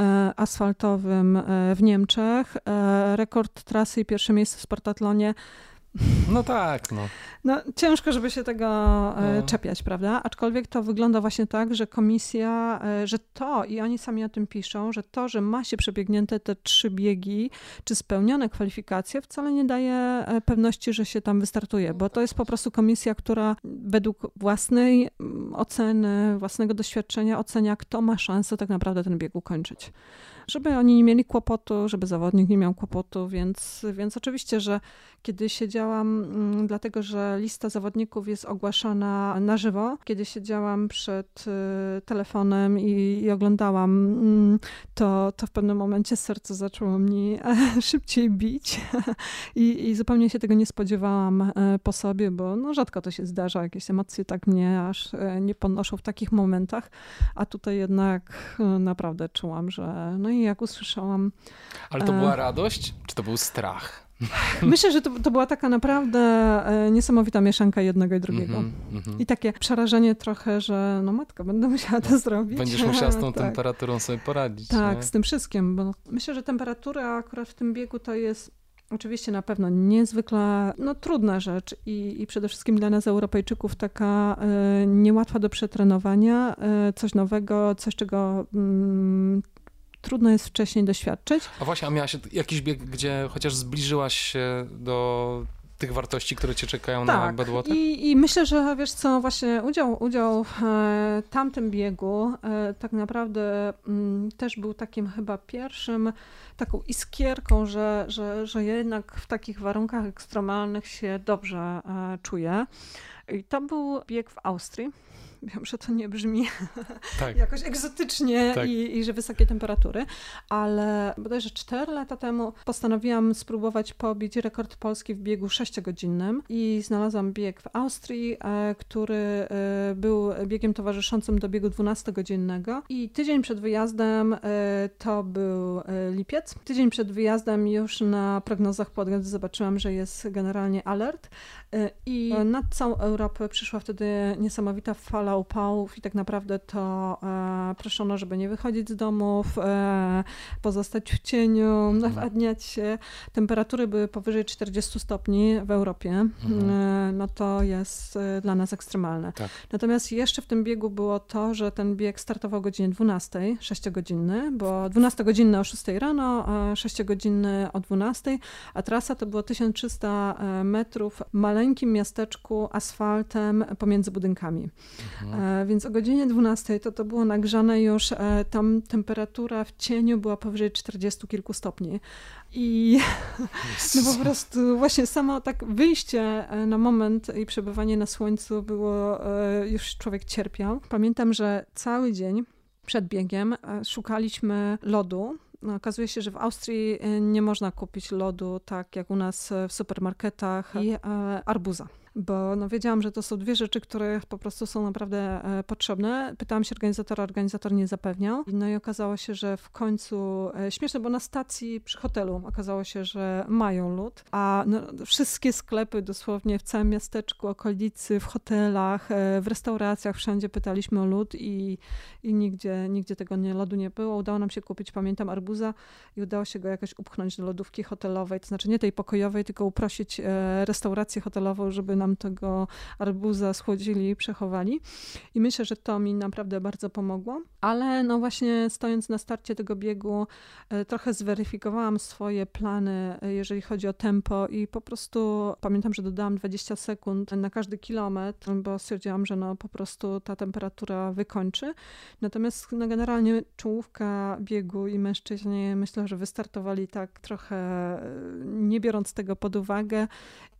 e, asfaltowym e, w Niemczech. E, Rekord trasy i pierwsze miejsce w Spartatlonie. No tak, no. No, ciężko, żeby się tego e, No. czepiać, prawda? Aczkolwiek to wygląda właśnie tak, że komisja, e, że to, i oni sami o tym piszą, że to, że ma się przebiegnięte te trzy biegi, czy spełnione kwalifikacje, wcale nie daje e, pewności, że się tam wystartuje, bo to jest po prostu komisja, która według własnej mm, oceny, własnego doświadczenia ocenia, kto ma szansę tak naprawdę ten bieg ukończyć. Żeby oni nie mieli kłopotu, żeby zawodnik nie miał kłopotu, więc, więc oczywiście, że kiedy siedziałam, mm, dlatego że lista zawodników jest ogłaszana na żywo. Kiedy siedziałam przed y, telefonem i, i oglądałam, mm, to, to w pewnym momencie serce zaczęło mi szybciej bić I, i zupełnie się tego nie spodziewałam e, po sobie, bo no, rzadko to się zdarza. Jakieś emocje tak mnie aż e, nie podnoszą w takich momentach, a tutaj jednak e, naprawdę czułam, że no i jak usłyszałam. Ale to była radość, czy to był strach? Myślę, że to, to była taka naprawdę e, niesamowita mieszanka jednego i drugiego. Mm -hmm. I takie przerażenie trochę, że no matka, będę musiała to zrobić. Będziesz musiała z tą tak. temperaturą sobie poradzić. Tak, nie? z tym wszystkim, bo myślę, że temperatura akurat w tym biegu to jest Oczywiście na pewno niezwykle no, trudna rzecz i, i przede wszystkim dla nas Europejczyków taka y, niełatwa do przetrenowania, y, coś nowego, coś czego y, trudno jest wcześniej doświadczyć. A właśnie, a miałaś jakiś bieg, gdzie chociaż zbliżyłaś się do tych wartości, które cię czekają tak. na Badwater? I, I myślę, że wiesz co, właśnie udział, udział w e, tamtym biegu e, tak naprawdę m, mm, też był takim chyba pierwszym, taką iskierką, że, że, że jednak w takich warunkach ekstremalnych się dobrze e, czuję. I to był bieg w Austrii. Wiem, że to nie brzmi tak. jakoś egzotycznie tak. i, i, że wysokie temperatury, ale bodajże 4 lata temu postanowiłam spróbować pobić rekord polski w biegu 6-godzinnym i znalazłam bieg w Austrii, e, który e, był biegiem towarzyszącym do biegu 12-godzinnego i tydzień przed wyjazdem e, to był lipiec. Tydzień przed wyjazdem już na prognozach podjazdu zobaczyłam, że jest generalnie alert i nad całą Europę przyszła wtedy niesamowita fala upałów i tak naprawdę to e, proszono, żeby nie wychodzić z domów, e, pozostać w cieniu, mhm. nawadniać się. Temperatury były powyżej 40 stopni w Europie. Mhm. E, no to jest dla nas ekstremalne. Tak. Natomiast jeszcze w tym biegu było to, że ten bieg startował o godzinie 12, 6-godzinny, bo 12-godzinny o 6 rano, 6-godzinny o 12, a trasa to było 1300 e, metrów w maleńkim miasteczku asfaltem pomiędzy budynkami. Mhm. Mhm. Więc o godzinie 12 to to było nagrzane już, e, tam temperatura w cieniu była powyżej 40 kilku stopni. I no po prostu właśnie samo tak wyjście e, na moment i przebywanie na słońcu było, już człowiek cierpiał. Pamiętam, że cały dzień przed biegiem szukaliśmy lodu, no, okazuje się, że w Austrii nie można kupić lodu tak jak u nas w supermarketach i arbuza bo no wiedziałam, że to są dwie rzeczy, które po prostu są naprawdę e, potrzebne. Pytałam się organizatora, organizator nie zapewniał. No i okazało się, że w końcu, e, śmieszne, bo na stacji przy hotelu okazało się, że mają lód, a no, wszystkie sklepy dosłownie w całym miasteczku, okolicy, w hotelach, e, w restauracjach, wszędzie pytaliśmy o lód i, i nigdzie, nigdzie tego nie, lodu nie było. Udało nam się kupić, pamiętam, arbuza i udało się go jakoś upchnąć do lodówki hotelowej, to znaczy nie tej pokojowej, tylko uprosić restaurację hotelową, żeby nam tego arbuza schłodzili i przechowali. I myślę, że to mi naprawdę bardzo pomogło. Ale no właśnie stojąc na starcie tego biegu, e, trochę zweryfikowałam swoje plany, e, jeżeli chodzi o tempo i po prostu pamiętam, że dodałam 20 sekund na każdy kilometr, bo stwierdziłam, że no po prostu ta temperatura wykończy. Natomiast no generalnie czołówka biegu i mężczyźni myślę, że wystartowali tak trochę e, nie biorąc tego pod uwagę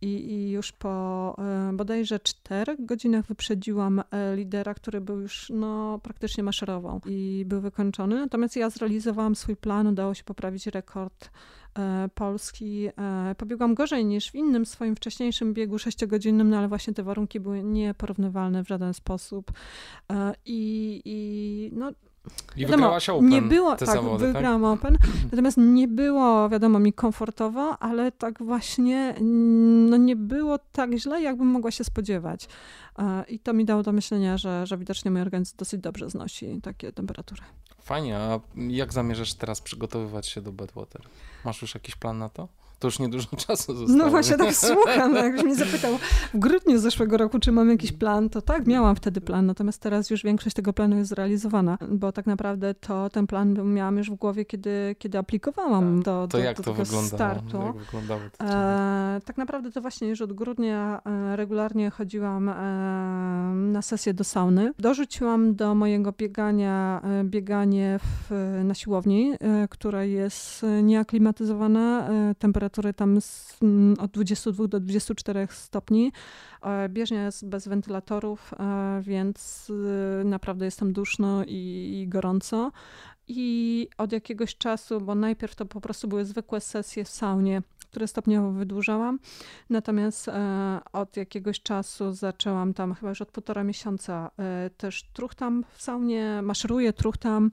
i, i już po bodajże 4 godzinach wyprzedziłam e, lidera, który był już no, praktycznie maszerował i był wykończony. Natomiast ja zrealizowałam swój plan, udało się poprawić rekord e, Polski. E, pobiegłam gorzej niż w innym swoim wcześniejszym biegu sześciogodzinnym, no ale właśnie te warunki były nieporównywalne w żaden sposób. I, i no, i wiadomo, wygrałaś Open, nie było, tak, zawody, tak? wygrałam tak? Open, natomiast nie było, wiadomo, mi komfortowo, ale tak właśnie, no nie było tak źle, jakbym mogła się spodziewać. I to mi dało do myślenia, że, że widocznie mój organizm dosyć dobrze znosi takie temperatury. Fajnie, a jak zamierzasz teraz przygotowywać się do Badwater? Masz już jakiś plan na to? To już niedużo czasu zostało. No właśnie tak słucham, no jakbyś mnie zapytał w grudniu zeszłego roku, czy mam jakiś plan, to tak, miałam wtedy plan, natomiast teraz już większość tego planu jest zrealizowana, bo tak naprawdę to ten plan miałam już w głowie, kiedy, kiedy aplikowałam tak. do, to do, jak do to tego wyglądało? startu. Jak wyglądało to e, tak naprawdę to właśnie już od grudnia e, regularnie chodziłam e, na sesję do sauny. Dorzuciłam do mojego biegania e, bieganie w, na siłowni, która jest nieaklimatyzowana, temperatura temperatury tam z, mm, od 22 do 24 stopni. E, bieżnia jest bez wentylatorów, e, więc naprawdę jest tam duszno i, i gorąco. I od jakiegoś czasu, bo najpierw to po prostu były zwykłe sesje w saunie, które stopniowo wydłużałam. Natomiast e, od jakiegoś czasu zaczęłam tam, chyba już od półtora miesiąca, e, też truchtam w saunie, maszeruję, truchtam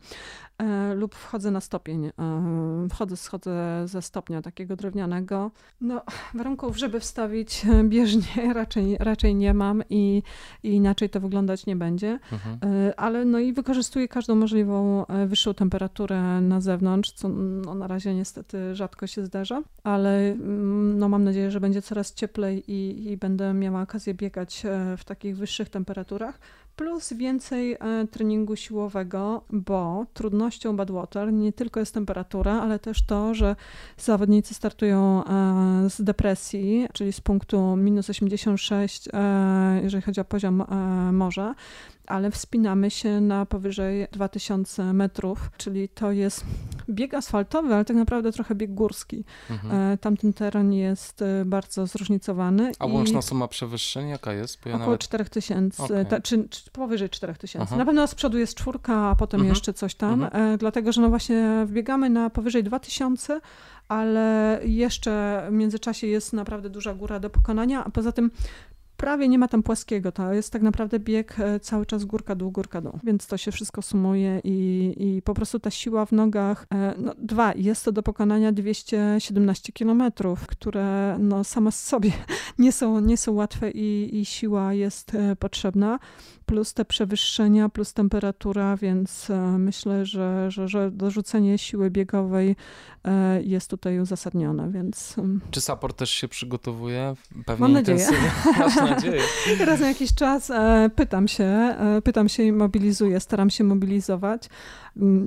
e, lub wchodzę na stopień. Wchodzę, schodzę ze stopnia takiego drewnianego. No, warunków, żeby wstawić bieżnię raczej, raczej nie mam i, i inaczej to wyglądać nie będzie. Mhm. Ale no i wykorzystuję każdą możliwą wyższą temperaturę na zewnątrz, co no, na razie niestety rzadko się zdarza, ale no mam nadzieję, że będzie coraz cieplej i, i będę miała okazję biegać e, w takich wyższych temperaturach. Plus więcej e, treningu siłowego, bo trudnością Badwater nie tylko jest temperatura, ale też to, że zawodnicy startują e, z depresji, czyli z punktu minus 86, e, jeżeli chodzi o poziom morza, ale wspinamy się na powyżej 2000 metrów, czyli to jest bieg asfaltowy, ale tak naprawdę trochę bieg górski. Mhm. Tamten teren jest bardzo zróżnicowany. A łączna suma przewyższeń jaka jest? Bo ja około nawet... 4000, okay. czy, czy powyżej 4000. Na pewno z przodu jest czwórka, a potem mhm. jeszcze coś tam, mhm. e, dlatego że no właśnie wbiegamy na powyżej 2000, ale jeszcze w międzyczasie jest naprawdę duża góra do pokonania, a poza tym prawie nie ma tam płaskiego. To jest tak naprawdę bieg e, cały czas górka dół, górka dół. Więc to się wszystko sumuje i, i po prostu ta siła w nogach. E, no, dwa, jest to do pokonania 217 kilometrów, które no, same z sobie nie są, nie są łatwe i, i siła jest e, potrzebna plus te przewyższenia, plus temperatura, więc myślę, że, że, że dorzucenie siły biegowej jest tutaj uzasadnione, więc... Czy support też się przygotowuje? Pewnie Mam nadzieję. Masz nadzieję. Raz na jakiś czas e, pytam się, pytam się i mobilizuję, staram się mobilizować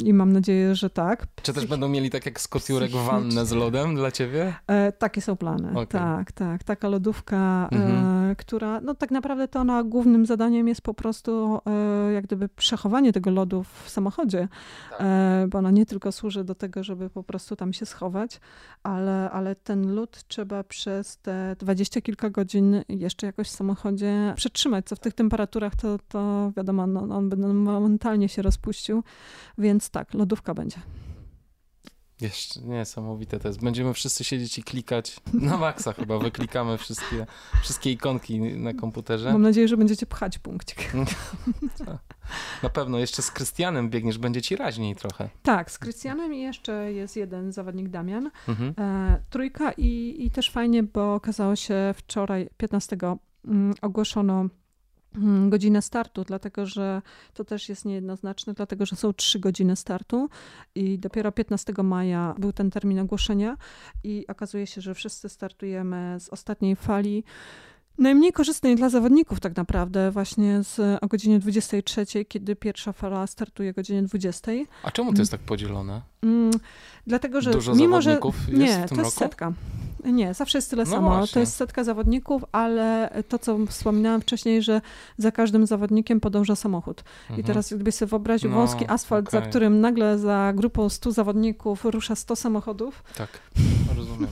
i mam nadzieję, że tak. Czy też będą mieli tak jak Scott Jurek wannę z lodem dla ciebie? E, takie są plany, okay. tak, tak. Taka lodówka, e, mhm. e, która, no tak naprawdę to ona głównym zadaniem jest po prostu e, jak gdyby przechowanie tego lodu w samochodzie, tak. E, bo ona nie tylko służy do tego, żeby po prostu tam się schować, ale, ale ten lód trzeba przez te dwadzieścia kilka godzin jeszcze jakoś w samochodzie przetrzymać, co w tych temperaturach to, to wiadomo, no, on by momentalnie się rozpuścił, więc tak, lodówka będzie. Jeszcze niesamowite to jest. Będziemy wszyscy siedzieć i klikać na maksa chyba. Wyklikamy wszystkie, wszystkie ikonki na komputerze. Mam nadzieję, że będziecie pchać punkcik. Na pewno. Jeszcze z Krystianem biegniesz, będzie ci raźniej trochę. Tak, z Krystianem i jeszcze jest jeden zawodnik Damian. Mhm. E, trójka i, i też fajnie, bo okazało się wczoraj 15 mm, ogłoszono godzinę startu, dlatego że to też jest niejednoznaczne, dlatego że są trzy godziny startu i dopiero 15 maja był ten termin ogłoszenia i okazuje się, że wszyscy startujemy z ostatniej fali. Najmniej korzystnej dla zawodników tak naprawdę właśnie z, o godzinie 23, kiedy pierwsza fala startuje o godzinie 20. A czemu to jest tak podzielone? Mm, dlatego, że Dużo mimo, zawodników że nie, jest w tym to jest roku? setka. Nie, zawsze jest tyle no samo. Właśnie. To jest setka zawodników, ale to, co wspominałam wcześniej, że za każdym zawodnikiem podąża samochód. Mhm. I teraz gdyby sobie wyobraził no, wąski asfalt, okay. za którym nagle za grupą 100 zawodników rusza 100 samochodów. Tak, rozumiem.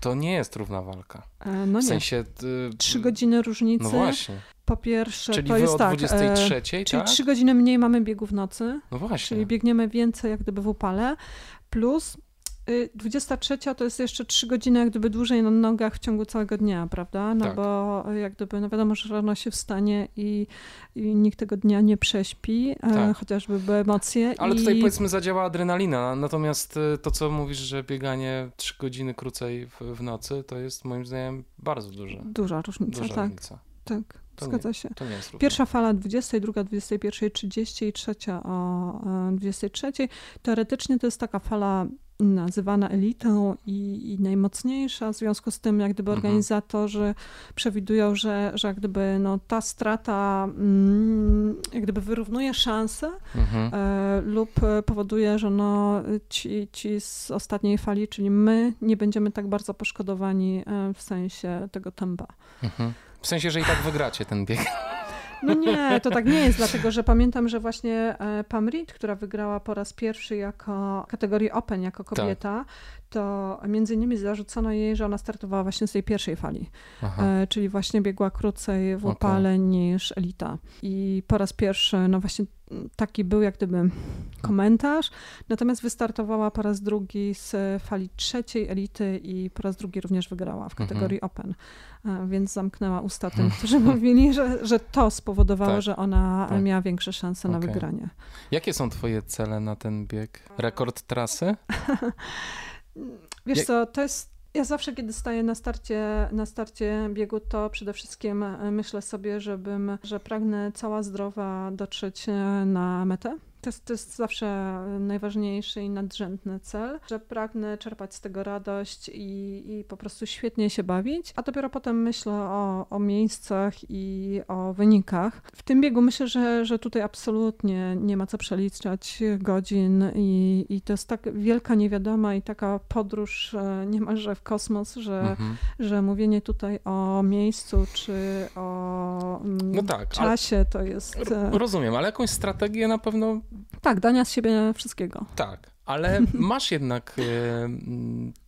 To nie jest równa walka. E, no w nie. sensie... Y, Trzy godziny różnicy. No właśnie. Po pierwsze, czyli to jest o tak. 23, e, czyli tak? trzy godziny mniej mamy biegów nocy. No właśnie. Czyli biegniemy więcej jak gdyby w upale. Plus 23 y, to jest jeszcze 3 godziny jak gdyby dłużej na nogach w ciągu całego dnia, prawda? No tak. bo jak gdyby, no wiadomo, że rano się wstanie i, i nikt tego dnia nie prześpi, e, tak. chociażby by emocje. Ale i... tutaj powiedzmy zadziała adrenalina, natomiast y, to, co mówisz, że bieganie 3 godziny krócej w, w nocy, to jest moim zdaniem bardzo duże. Duża różnica, Duża tak. Różnica. Tak. To Zgadza nie, się. Pierwsza fala 20, druga 21.30 i trzecia o 23. E, Teoretycznie to jest taka fala nazywana elitą i, i, najmocniejsza, w związku z tym jak gdyby mhm. organizatorzy przewidują, że, że jak gdyby no, ta strata mm, jak gdyby wyrównuje szanse mhm. e, lub powoduje, że no, ci, ci z ostatniej fali, czyli my nie będziemy tak bardzo poszkodowani e, w sensie tego tempa. Mhm. W sensie, że i tak wygracie ten bieg. No nie, to tak nie jest, dlatego że pamiętam, że właśnie e, Pam Reed, która wygrała po raz pierwszy jako kategorii Open, jako kobieta, tak. To między innymi zarzucono jej, że ona startowała właśnie z tej pierwszej fali, e, czyli właśnie biegła krócej w upale okay. niż Elita. I po raz pierwszy, no właśnie taki był jak gdyby komentarz, natomiast wystartowała po raz drugi z fali trzeciej elity i po raz drugi również wygrała w mhm. kategorii mhm. Open, e, więc zamknęła usta tym, którzy mówili, że, że to spowodowało, tak, że ona tak. miała większe szanse okay. na wygranie. Jakie są twoje cele na ten bieg? Rekord trasy? Wiesz co, to jest ja zawsze, kiedy staję na starcie, na starcie biegu, to przede wszystkim e, myślę sobie, żebym, że pragnę cała zdrowa dotrzeć e, na metę. To jest, to jest zawsze najważniejszy i nadrzędny cel, że pragnę czerpać z tego radość i, i po prostu świetnie się bawić, a dopiero potem myślę o, o miejscach i o wynikach. W tym biegu myślę, że, że tutaj absolutnie nie ma co przeliczać godzin i, i to jest tak wielka niewiadoma i taka podróż e, niemalże w kosmos, że, mhm. że mówienie tutaj o miejscu czy o mm, no tak, czasie to jest... E, rozumiem, ale jakąś strategię na pewno tak, dania z siebie wszystkiego. Tak, ale masz jednak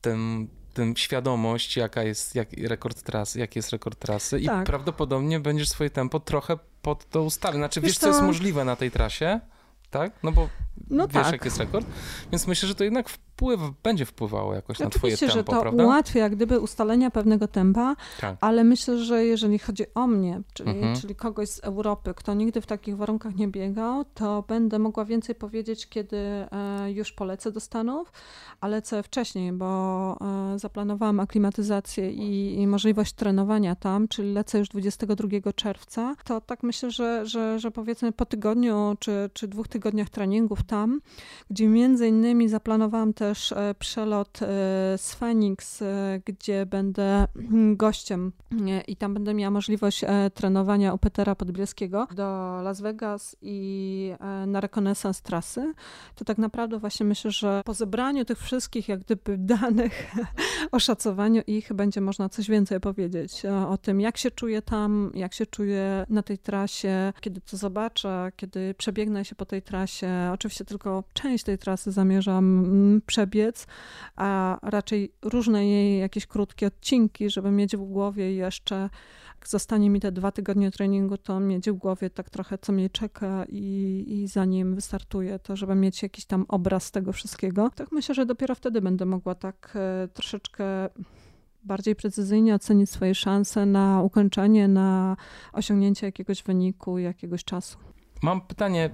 ten, ten świadomość, jaka jest jak rekord trasy, jaki jest rekord trasy i tak. prawdopodobnie będziesz swoje tempo trochę pod to ustawić. Znaczy wiesz, wiesz co jest możliwe na tej trasie, tak? No bo no wiesz, tak. jak jest rekord. Więc myślę, że to jednak wpływ, będzie wpływało jakoś na twoje tempo, że to prawda? ułatwia jak gdyby ustalenia pewnego tempa, tak. ale myślę, że jeżeli chodzi o mnie, czyli, mhm. czyli kogoś z Europy, kto nigdy w takich warunkach nie biegał, to będę mogła więcej powiedzieć, kiedy e, już polecę do Stanów, ale lecę wcześniej, bo e, zaplanowałam aklimatyzację i, i możliwość trenowania tam, czyli lecę już 22 czerwca, to tak myślę, że, że, że powiedzmy po tygodniu czy, czy dwóch tygodniach treningów tam, gdzie między innymi zaplanowałam też e, przelot e, z Phoenix, e, gdzie będę gościem i tam będę miała możliwość trenowania u Petera Podbielskiego do Las Vegas i na rekonesans trasy, to tak naprawdę właśnie myślę, że po zebraniu tych wszystkich jak gdyby danych, oszacowaniu ich będzie można coś więcej powiedzieć o tym, jak się czuję tam, jak się czuję na tej trasie, kiedy to zobaczę, kiedy przebiegnę się po tej trasie. Oczywiście tylko część tej trasy zamierzam mm, przebiec, a raczej różne jej jakieś krótkie odcinki, żeby mieć w głowie jeszcze, jak zostanie mi te dwa tygodnie treningu, to mieć w głowie tak trochę, co mnie czeka i, i zanim wystartuję, to żeby mieć jakiś tam obraz tego wszystkiego. Tak myślę, że dopiero wtedy będę mogła tak e, troszeczkę bardziej precyzyjnie ocenić swoje szanse na ukończenie, na osiągnięcie jakiegoś wyniku, jakiegoś czasu. Mam pytanie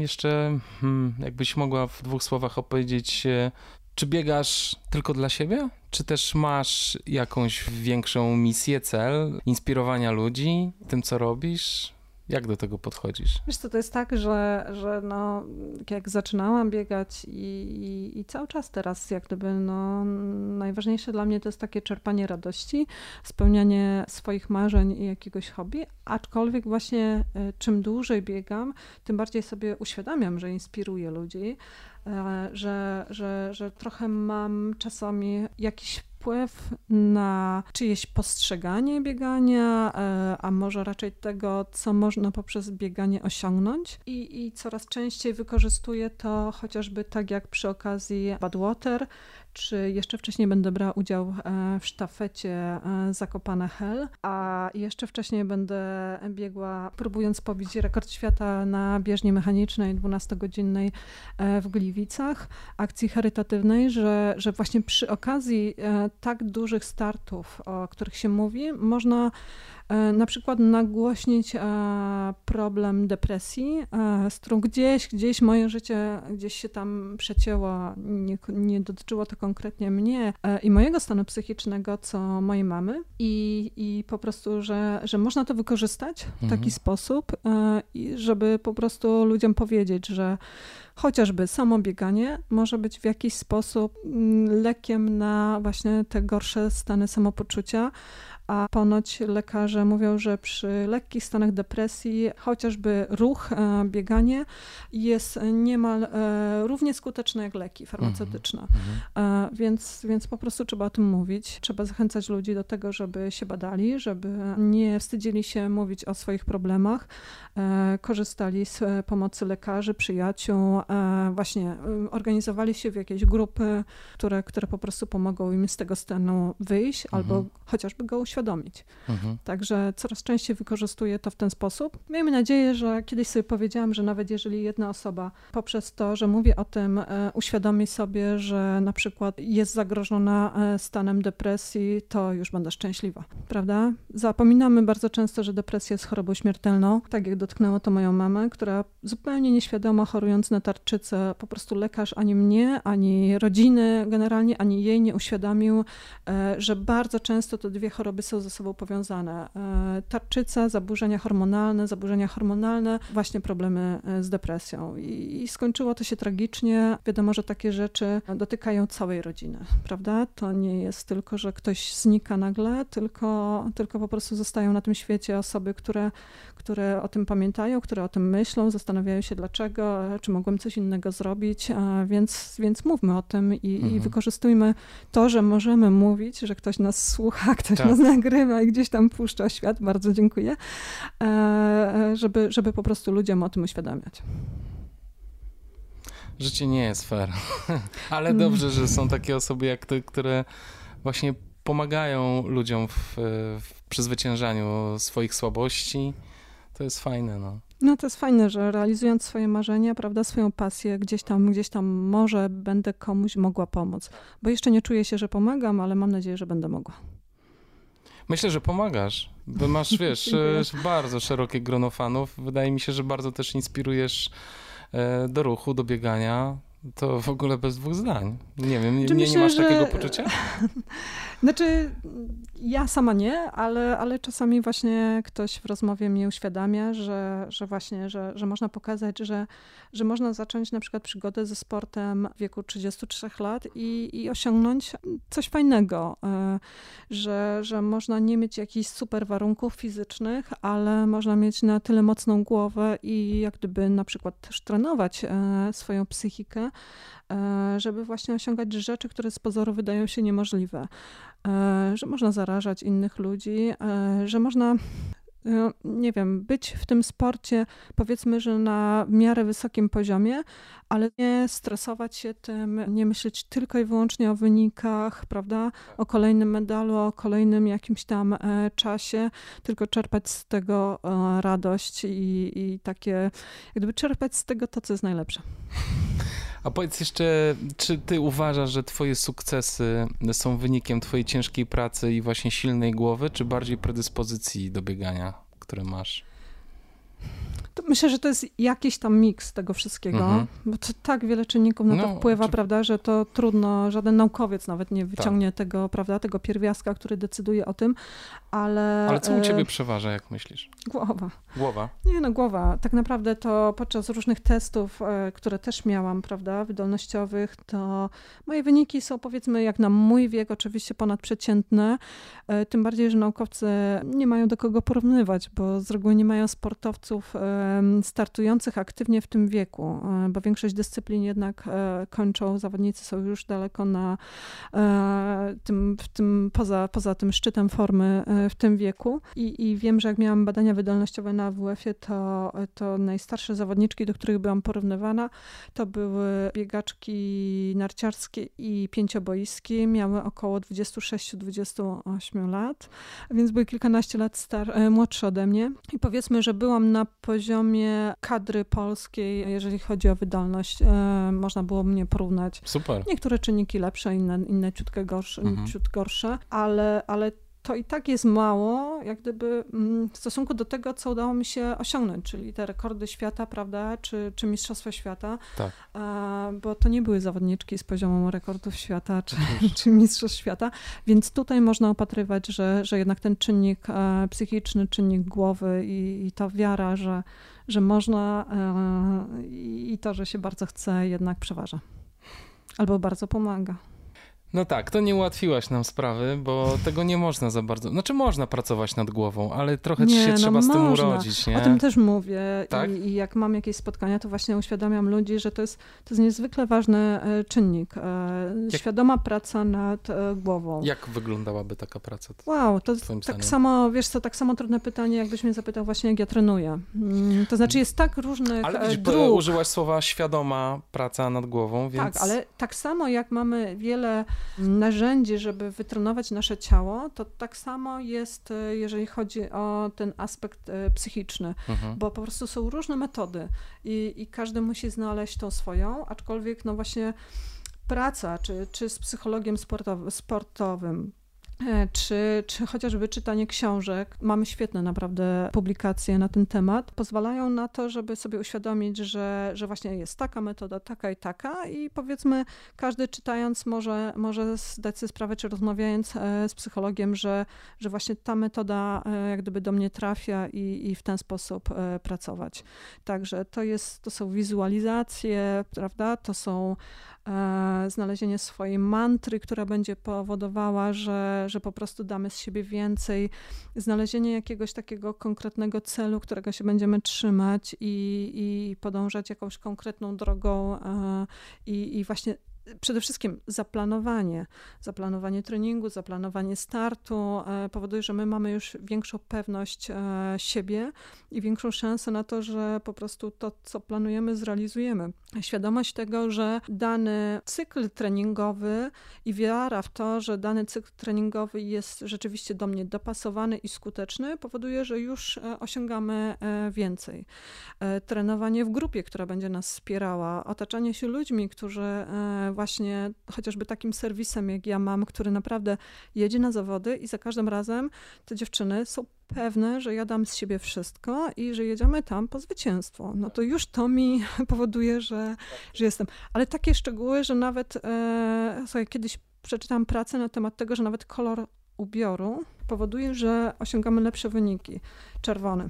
jeszcze, hmm, jakbyś mogła w dwóch słowach opowiedzieć, e, czy biegasz tylko dla siebie? Czy też masz jakąś większą misję, cel inspirowania ludzi tym, co robisz? Jak do tego podchodzisz? Wiesz co, to jest tak, że, że no, jak zaczynałam biegać i, i, i, cały czas teraz jak gdyby no, najważniejsze dla mnie to jest takie czerpanie radości, spełnianie swoich marzeń i jakiegoś hobby, aczkolwiek właśnie e, czym dłużej biegam, tym bardziej sobie uświadamiam, że inspiruję ludzi, że, że, że trochę mam czasami jakiś wpływ na czyjeś postrzeganie biegania, e, a może raczej tego, co można poprzez bieganie osiągnąć. I, i coraz częściej wykorzystuję to chociażby tak jak przy okazji Badwater, czy jeszcze wcześniej będę brała udział e, w sztafecie e, Zakopane Hell, a jeszcze wcześniej będę biegła, próbując pobić rekord świata na bieżni mechanicznej 12-godzinnej e, w Gliwicach, akcji charytatywnej, że, że właśnie przy okazji tak dużych startów, o których się mówi, można na przykład nagłośnić e, problem depresji, e, z którą gdzieś, gdzieś moje życie gdzieś się tam przecięło, nie, nie dotyczyło to konkretnie mnie i mojego stanu psychicznego, co mojej mamy i, i po prostu, że, że można to wykorzystać w taki mhm. sposób, żeby po prostu ludziom powiedzieć, że chociażby samo bieganie może być w jakiś sposób mm, lekiem na właśnie te gorsze stany samopoczucia, a ponoć lekarze mówią, że przy lekkich stanach depresji chociażby ruch, e, bieganie jest niemal e, równie skuteczne jak leki farmaceutyczne. Mm -hmm. Więc, więc po prostu trzeba o tym mówić. Trzeba zachęcać ludzi do tego, żeby się badali, żeby nie wstydzili się mówić o swoich problemach, korzystali z pomocy lekarzy, przyjaciół, właśnie organizowali się w jakieś grupy, które, które po prostu pomogą im z tego stanu wyjść mhm. albo chociażby go uświadomić. Mhm. Także coraz częściej wykorzystuję to w ten sposób. Miejmy nadzieję, że kiedyś sobie powiedziałam, że nawet jeżeli jedna osoba poprzez to, że mówię o tym, e, uświadomi sobie, że na przykład jest zagrożona e, stanem depresji, to już będę szczęśliwa, prawda? Zapominamy bardzo często, że depresja jest chorobą śmiertelną, tak jak dotknęło to moją mamę, która zupełnie nieświadoma chorując na tarczycę, po prostu lekarz ani mnie, ani rodziny generalnie, ani jej nie uświadomił, e, że bardzo często te dwie choroby są ze sobą powiązane. E, tarczyca, zaburzenia hormonalne, zaburzenia hormonalne, właśnie problemy e, z depresją. I, skończyło to się tragicznie. Wiadomo, że takie rzeczy dotykają całej rodziny, prawda? To nie jest tylko, że ktoś znika nagle, tylko, tylko po prostu zostają na tym świecie osoby, które, które o tym pamiętają, które o tym myślą, zastanawiają się dlaczego, czy mogłem coś innego zrobić, więc, więc mówmy o tym i, mhm. i wykorzystujmy to, że możemy mówić, że ktoś nas słucha, ktoś tak. nas nagrywa i gdzieś tam puszcza świat, bardzo dziękuję, e, żeby, żeby po prostu ludziom o tym uświadamiać. Życie nie jest fair, ale dobrze, że są takie osoby jak ty, które właśnie pomagają ludziom w, w przezwyciężaniu swoich słabości. To jest fajne, no. No to jest fajne, że realizując swoje marzenia, prawda, swoją pasję, gdzieś tam, gdzieś tam może będę komuś mogła pomóc. Bo jeszcze nie czuję się, że pomagam, ale mam nadzieję, że będę mogła. Myślę, że pomagasz, bo masz, wiesz, e, bardzo szerokie grono fanów. Wydaje mi się, że bardzo też inspirujesz e, do ruchu, do biegania. To w ogóle bez dwóch zdań. Nie wiem, nie, myślę, nie masz że... takiego poczucia? Znaczy, ja sama nie, ale, ale czasami właśnie ktoś w rozmowie mnie uświadamia, że, że właśnie, że, że można pokazać, że, że można zacząć na przykład przygodę ze sportem w wieku 33 lat i, i osiągnąć coś fajnego, e, że, że można nie mieć jakichś super warunków fizycznych, ale można mieć na tyle mocną głowę i jak gdyby na przykład też trenować e, swoją psychikę, żeby właśnie osiągać rzeczy, które z pozoru wydają się niemożliwe. E, że można zarażać innych ludzi, e, że można nie wiem, być w tym sporcie, powiedzmy, że na miarę wysokim poziomie, ale nie stresować się tym, nie myśleć tylko i wyłącznie o wynikach, prawda, o kolejnym medalu, o kolejnym jakimś tam czasie, tylko czerpać z tego radość i, i takie, jakby czerpać z tego to, co jest najlepsze. A powiedz jeszcze, czy ty uważasz, że twoje sukcesy są wynikiem twojej ciężkiej pracy i właśnie silnej głowy, czy bardziej predyspozycji do biegania, które masz? Myślę, że to jest jakiś tam miks tego wszystkiego, mhm. bo to tak wiele czynników na to no, wpływa, czy... prawda, że to trudno, żaden naukowiec nawet nie wyciągnie tak. tego, prawda, tego pierwiastka, który decyduje o tym, ale... Ale co u ciebie e, przeważa, jak myślisz? Głowa. Głowa? Nie, no głowa. Tak naprawdę to podczas różnych testów, e, które też miałam, prawda, wydolnościowych, to moje wyniki są powiedzmy jak na mój wiek oczywiście ponadprzeciętne, e, tym bardziej, że naukowcy nie mają do kogo porównywać, bo z reguły nie mają sportowców startujących aktywnie w tym wieku, bo większość dyscyplin jednak kończą, zawodnicy są już daleko na tym, w tym poza, poza tym szczytem formy w tym wieku i, i wiem, że jak miałam badania wydolnościowe na WF-ie, to, to najstarsze zawodniczki, do których byłam porównywana, to były biegaczki narciarskie i pięcioboiskie. Miały około 26-28 lat, więc były kilkanaście lat star- e, młodsze ode mnie. I powiedzmy, że byłam na poziomie kadry polskiej, jeżeli chodzi o wydolność. E, można było mnie porównać. Super. Niektóre czynniki lepsze, inne, inne ciutkę gorsze, mhm. ciut gorsze, ale, ale to i tak jest mało, jak gdyby mm, w stosunku do tego, co udało mi się osiągnąć, czyli te rekordy świata, prawda, czy, czy Mistrzostwa Świata, tak. bo to nie były zawodniczki z poziomu rekordów świata, czy, czy Mistrzostw Świata, więc tutaj można opatrywać, że, że jednak ten czynnik e, psychiczny, czynnik głowy i, i ta wiara, że, że można e, i to, że się bardzo chce, jednak przeważa. Albo bardzo pomaga. No tak, to nie ułatwiłaś nam sprawy, bo tego nie można za bardzo. Znaczy można pracować nad głową, ale trochę nie, się no trzeba można. z tym urodzić, nie? O tym też mówię tak? I, I, jak mam jakieś spotkania, to właśnie uświadamiam ludzi, że to jest, to jest niezwykle ważny e, czynnik. E, jak... Świadoma praca nad e, głową. Jak wyglądałaby taka praca? Wow, to tak samo, wiesz co, tak samo trudne pytanie, jakbyś mnie zapytał właśnie, jak ja trenuję. Mm, to znaczy jest tak różnych Ale widzisz, dróg. użyłaś słowa świadoma praca nad głową, więc... Tak, ale tak samo jak mamy wiele narzędzi, żeby wytrenować nasze ciało, to tak samo jest, e, jeżeli chodzi o ten aspekt e, psychiczny, mhm. bo po prostu są różne metody i, i każdy musi znaleźć tą swoją, aczkolwiek no właśnie praca, czy, czy z psychologiem sportowy, sportowym, E, czy, czy chociażby czytanie książek. Mamy świetne naprawdę publikacje na ten temat. Pozwalają na to, żeby sobie uświadomić, że, że właśnie jest taka metoda, taka i taka i powiedzmy każdy czytając może, może zdać sobie sprawę, czy rozmawiając e, z psychologiem, że, że właśnie ta metoda e, jak gdyby do mnie trafia i, i w ten sposób pracować. Także to jest, to są wizualizacje, prawda, to są E, znalezienie swojej mantry, która będzie powodowała, że, że po prostu damy z siebie więcej, znalezienie jakiegoś takiego konkretnego celu, którego się będziemy trzymać i, i podążać jakąś konkretną drogą e, i, i właśnie przede wszystkim zaplanowanie, zaplanowanie treningu, zaplanowanie startu e, powoduje, że my mamy już większą pewność e, siebie i większą szansę na to, że po prostu to, co planujemy, zrealizujemy. Świadomość tego, że dany cykl treningowy i wiara w to, że dany cykl treningowy jest rzeczywiście do mnie dopasowany i skuteczny, powoduje, że już e, osiągamy więcej. Trenowanie w grupie, która będzie nas wspierała, otaczanie się ludźmi, którzy właśnie chociażby takim serwisem, jak ja mam, który naprawdę jedzie na zawody i za każdym razem te dziewczyny są pewne, że ja dam z siebie wszystko i że jedziemy tam po zwycięstwo. No to już to mi powoduje, że, że jestem. Ale takie szczegóły, że nawet e, sobie kiedyś przeczytałam pracę na temat tego, że nawet kolor ubioru powoduje, że osiągamy lepsze wyniki. Czerwony.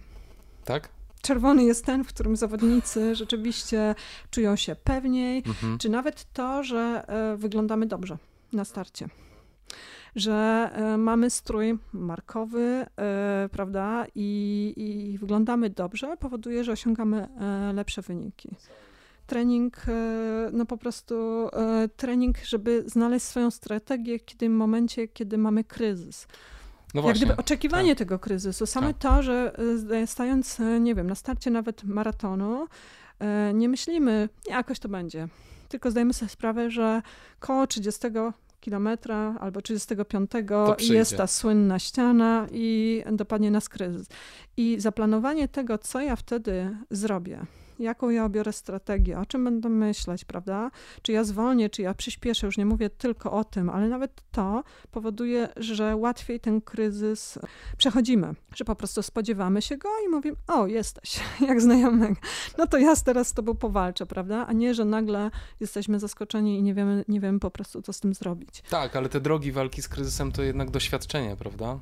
Tak? Czerwony jest ten, w którym zawodnicy rzeczywiście czują się pewniej, mhm. czy nawet to, że e, wyglądamy dobrze na starcie. Że e, mamy strój markowy, e, prawda, i, i wyglądamy dobrze, powoduje, że osiągamy lepsze wyniki trening, no po prostu trening, żeby znaleźć swoją strategię w tym momencie, kiedy mamy kryzys. No właśnie, Jak gdyby oczekiwanie tak. tego kryzysu, same tak. to, że e, stając, e, nie wiem, na starcie nawet maratonu, e, nie myślimy, jakoś to będzie, tylko zdajemy sobie sprawę, że koło 30 kilometra albo 35 jest ta słynna ściana i dopadnie nas kryzys. I zaplanowanie tego, co ja wtedy zrobię, jaką ja obiorę strategię, o czym będę myśleć, prawda? Czy ja zwolnię, czy ja przyspieszę, już nie mówię tylko o tym, ale nawet to powoduje, że łatwiej ten kryzys przechodzimy, że po prostu spodziewamy się go i mówimy, o, jesteś, jak znajomego, no to ja teraz z tobą powalczę, prawda? A nie, że nagle jesteśmy zaskoczeni i nie wiemy, nie wiemy po prostu, co z tym zrobić. Tak, ale te drogi walki z kryzysem to jednak doświadczenie, prawda?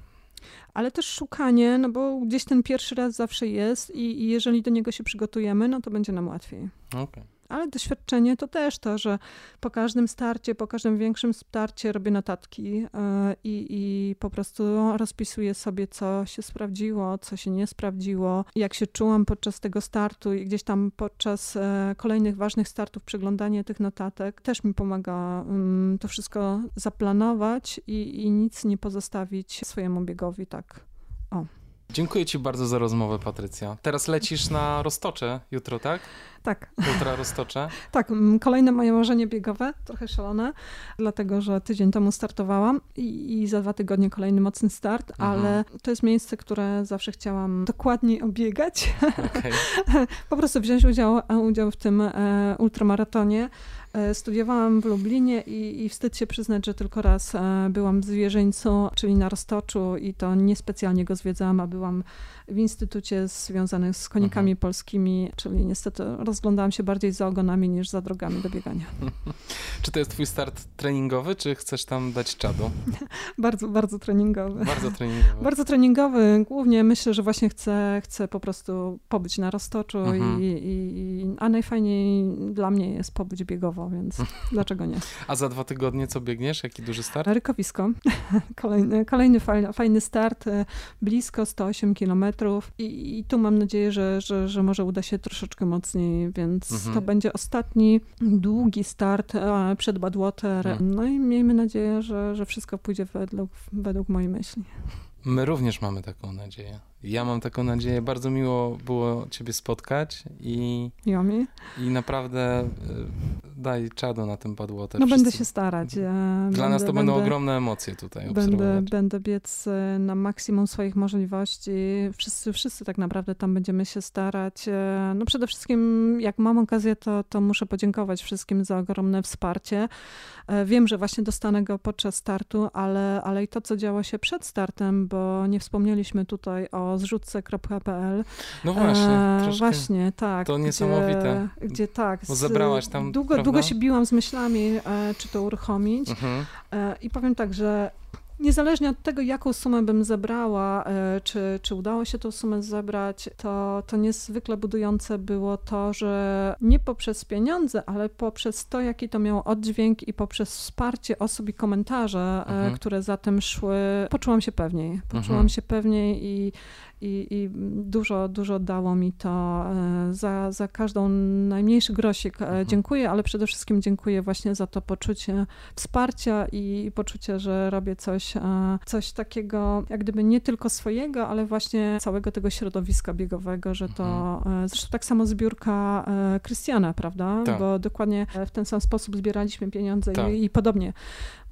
Ale też szukanie, no bo gdzieś ten pierwszy raz zawsze jest i, i jeżeli do niego się przygotujemy, no to będzie nam łatwiej. Okay ale doświadczenie to też to, że po każdym starcie, po każdym większym starcie robię notatki e, i, i po prostu rozpisuję sobie, co się sprawdziło, co się nie sprawdziło, jak się czułam podczas tego startu i gdzieś tam podczas e, kolejnych ważnych startów przeglądanie tych notatek też mi pomaga mm, to wszystko zaplanować i, i nic nie pozostawić swojemu biegowi tak. O. Dziękuję Ci bardzo za rozmowę, Patrycja. Teraz lecisz na Roztocze jutro, tak? Tak. Ultra Roztocze? tak, kolejne moje marzenie biegowe, trochę szalone, dlatego że tydzień temu startowałam i, i za dwa tygodnie kolejny mocny start, mhm. ale to jest miejsce, które zawsze chciałam dokładniej obiegać. Okay. po prostu wziąć udział, udział w tym e, ultramaratonie. E, studiowałam w Lublinie i, i wstyd się przyznać, że tylko raz e, byłam w Zwierzyńcu, czyli na Roztoczu i to niespecjalnie go zwiedzałam, a byłam w instytucie związanym z konikami mhm. polskimi, czyli niestety rozglądałam się bardziej za ogonami niż za drogami do biegania. Czy to jest twój start treningowy, czy chcesz tam dać czadu? bardzo, bardzo treningowy. Bardzo treningowy. Bardzo treningowy. Głównie myślę, że właśnie chcę, chcę po prostu pobyć na roztoczu, mhm. i, i, a najfajniej dla mnie jest pobyć biegowo, więc dlaczego nie? A za dwa tygodnie co biegniesz? Jaki duży start? Rykowisko. Kolejny, kolejny fajny start, e, blisko 108 kilometrów i, i tu mam nadzieję, że, że, że może uda się troszeczkę mocniej, więc mhm. to będzie ostatni długi start e, przed Badwater. Mhm. No i miejmy nadzieję, że, że wszystko pójdzie według, według mojej myśli. My również mamy taką nadzieję. Ja mam taką nadzieję. Bardzo miło było Ciebie spotkać i. I naprawdę y, daj czadu na tym padłoter. No będę się starać. Ja Dla będę, nas to będą będę, ogromne emocje tutaj. Będę, będę biec y, na maksimum swoich możliwości. Wszyscy, wszyscy tak naprawdę tam będziemy się starać. No przede wszystkim, jak mam okazję, to, to muszę podziękować wszystkim za ogromne wsparcie. Wiem, że właśnie dostanę go podczas startu, ale, ale i to, co działo się przed startem, bo nie wspomnieliśmy tutaj o zrzutce.pl. No właśnie, e, Właśnie, tak. To niesamowite. Gdzie, gdzie tak. Bo zebrałaś tam, Długo, długo się biłam z myślami, e, czy to uruchomić. Mhm. E, I powiem tak, że Niezależnie od tego, jaką sumę bym zebrała, e, czy, czy udało się tą sumę zebrać, to, to niezwykle budujące było to, że nie poprzez pieniądze, ale poprzez to, jaki to miało oddźwięk i poprzez wsparcie osób i komentarze, e, mhm. które za tym szły, poczułam się pewniej. Poczułam mhm. się pewniej i, i, i dużo, dużo dało mi to. E, za, za każdą najmniejszy grosik mhm. dziękuję, ale przede wszystkim dziękuję właśnie za to poczucie wsparcia i poczucie, że robię coś coś, coś takiego jak gdyby nie tylko swojego, ale właśnie całego tego środowiska biegowego, że to mhm. E, zresztą tak samo zbiórka e, Krystiana, prawda? Tak. Bo dokładnie w ten sam sposób zbieraliśmy pieniądze tak. i, i podobnie.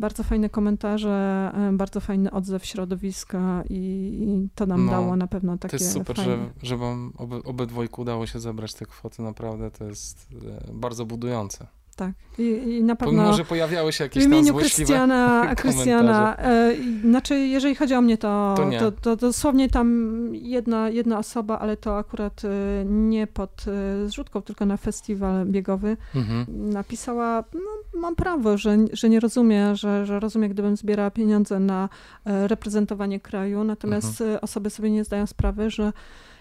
Bardzo fajne komentarze, e, bardzo fajny odzew środowiska i, i to nam no, dało na pewno takie To jest super, fajne. że, że wam oby, obydwojku udało się zebrać te kwoty, naprawdę to jest bardzo budujące. Tak. I, I, na pewno. Pomimo, że pojawiały się jakieś w imieniu Krystiana, Krystiana e, znaczy, jeżeli chodzi o mnie, to, to, to, to, dosłownie tam jedna, jedna osoba, ale to akurat e, nie pod e, zrzutką, tylko na festiwal biegowy, mhm. napisała: no, Mam prawo, że, że nie rozumie, że, że rozumie, gdybym zbierała pieniądze na e, reprezentowanie kraju, natomiast mhm. osoby sobie nie zdają sprawy, że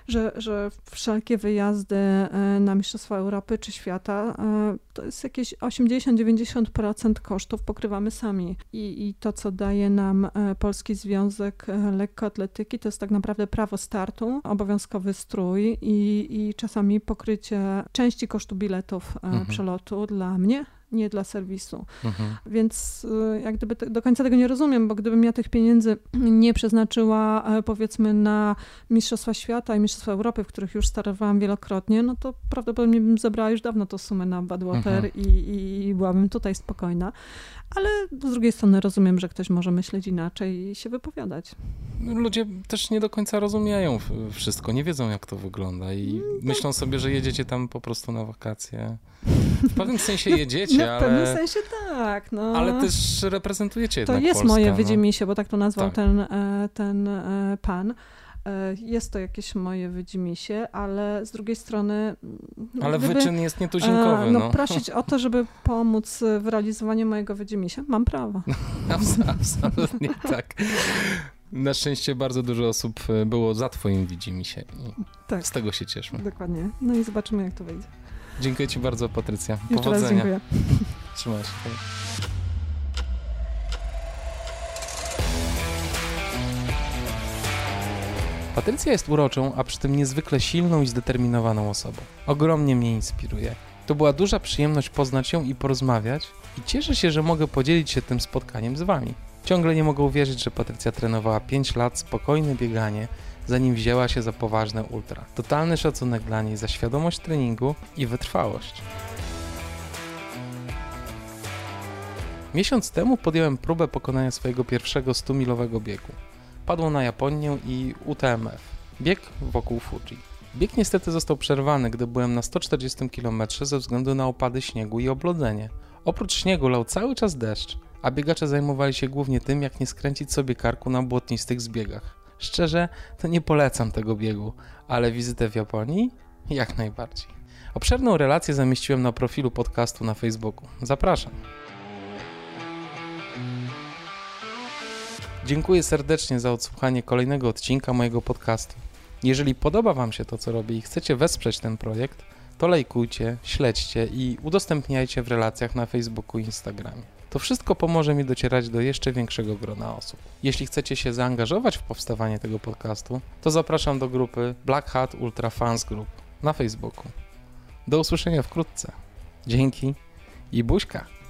że, że wszelkie wyjazdy e, na Mistrzostwa Europy czy świata e, to jest jakieś 80-90% kosztów pokrywamy sami. I, I to, co daje nam e, Polski Związek Lekkoatletyki, to jest tak naprawdę prawo startu, obowiązkowy strój i, i czasami pokrycie części kosztu biletów mhm. przelotu dla mnie, nie dla serwisu. Mhm. Więc y, jak gdyby do końca tego nie rozumiem, bo gdybym ja tych pieniędzy nie przeznaczyła e, powiedzmy na Mistrzostwa Świata i Mistrzostwa Europy, w których już starowałam wielokrotnie, no to prawdopodobnie bym zebrała już dawno tą sumę na Badwater mhm. i, i byłabym tutaj spokojna. Ale z drugiej strony rozumiem, że ktoś może myśleć inaczej i się wypowiadać. Ludzie też nie do końca rozumieją wszystko, nie wiedzą jak to wygląda i tak. myślą sobie, że jedziecie tam po prostu na wakacje. W pewnym sensie no, jedziecie, no, ale... W pewnym sensie tak, no. Ale też reprezentujecie To jest Polskę, moje no. bo tak to nazwał tak. ten, e, ten e, pan. E, jest to jakieś moje wydzimisie, ale z drugiej strony. No, ale gdyby, wyczyn jest nietuzinkowy. No, no, prosić o to, żeby pomóc w realizowaniu mojego wydzimisia, mam prawo. Absolutnie tak. Na szczęście bardzo dużo osób było za twoim widzimisię. Tak. Z tego się cieszmy. Dokładnie. No i zobaczymy, jak to wyjdzie. Dziękuję Ci bardzo, Patrycja. Jeszcze Powodzenia. Raz dziękuję. Trzymaj się. Patrycja jest uroczą, a przy tym niezwykle silną i zdeterminowaną osobą. Ogromnie mnie inspiruje. To była duża przyjemność poznać ją i porozmawiać i cieszę się, że mogę podzielić się tym spotkaniem z Wami. Ciągle nie mogę uwierzyć, że Patrycja trenowała 5 lat spokojne bieganie, zanim wzięła się za poważne ultra. Totalny szacunek dla niej za świadomość treningu i wytrwałość. Miesiąc temu podjąłem próbę pokonania swojego pierwszego 100-milowego biegu. Padło na Japonię i UTMF. Bieg wokół Fuji. Bieg niestety został przerwany, gdy byłem na 140 km ze względu na opady śniegu i oblodzenie. Oprócz śniegu lał cały czas deszcz, a biegacze zajmowali się głównie tym, jak nie skręcić sobie karku na błotnistych zbiegach. Szczerze, to nie polecam tego biegu, ale wizytę w Japonii jak najbardziej. Obszerną relację zamieściłem na profilu podcastu na Facebooku. Zapraszam. Dziękuję serdecznie za odsłuchanie kolejnego odcinka mojego podcastu. Jeżeli podoba Wam się to, co robię i chcecie wesprzeć ten projekt, to lajkujcie, śledźcie i udostępniajcie w relacjach na Facebooku i Instagramie. To wszystko pomoże mi docierać do jeszcze większego grona osób. Jeśli chcecie się zaangażować w powstawanie tego podcastu, to zapraszam do grupy Black Hat Ultra Fans Group na Facebooku. Do usłyszenia wkrótce. Dzięki i buźka!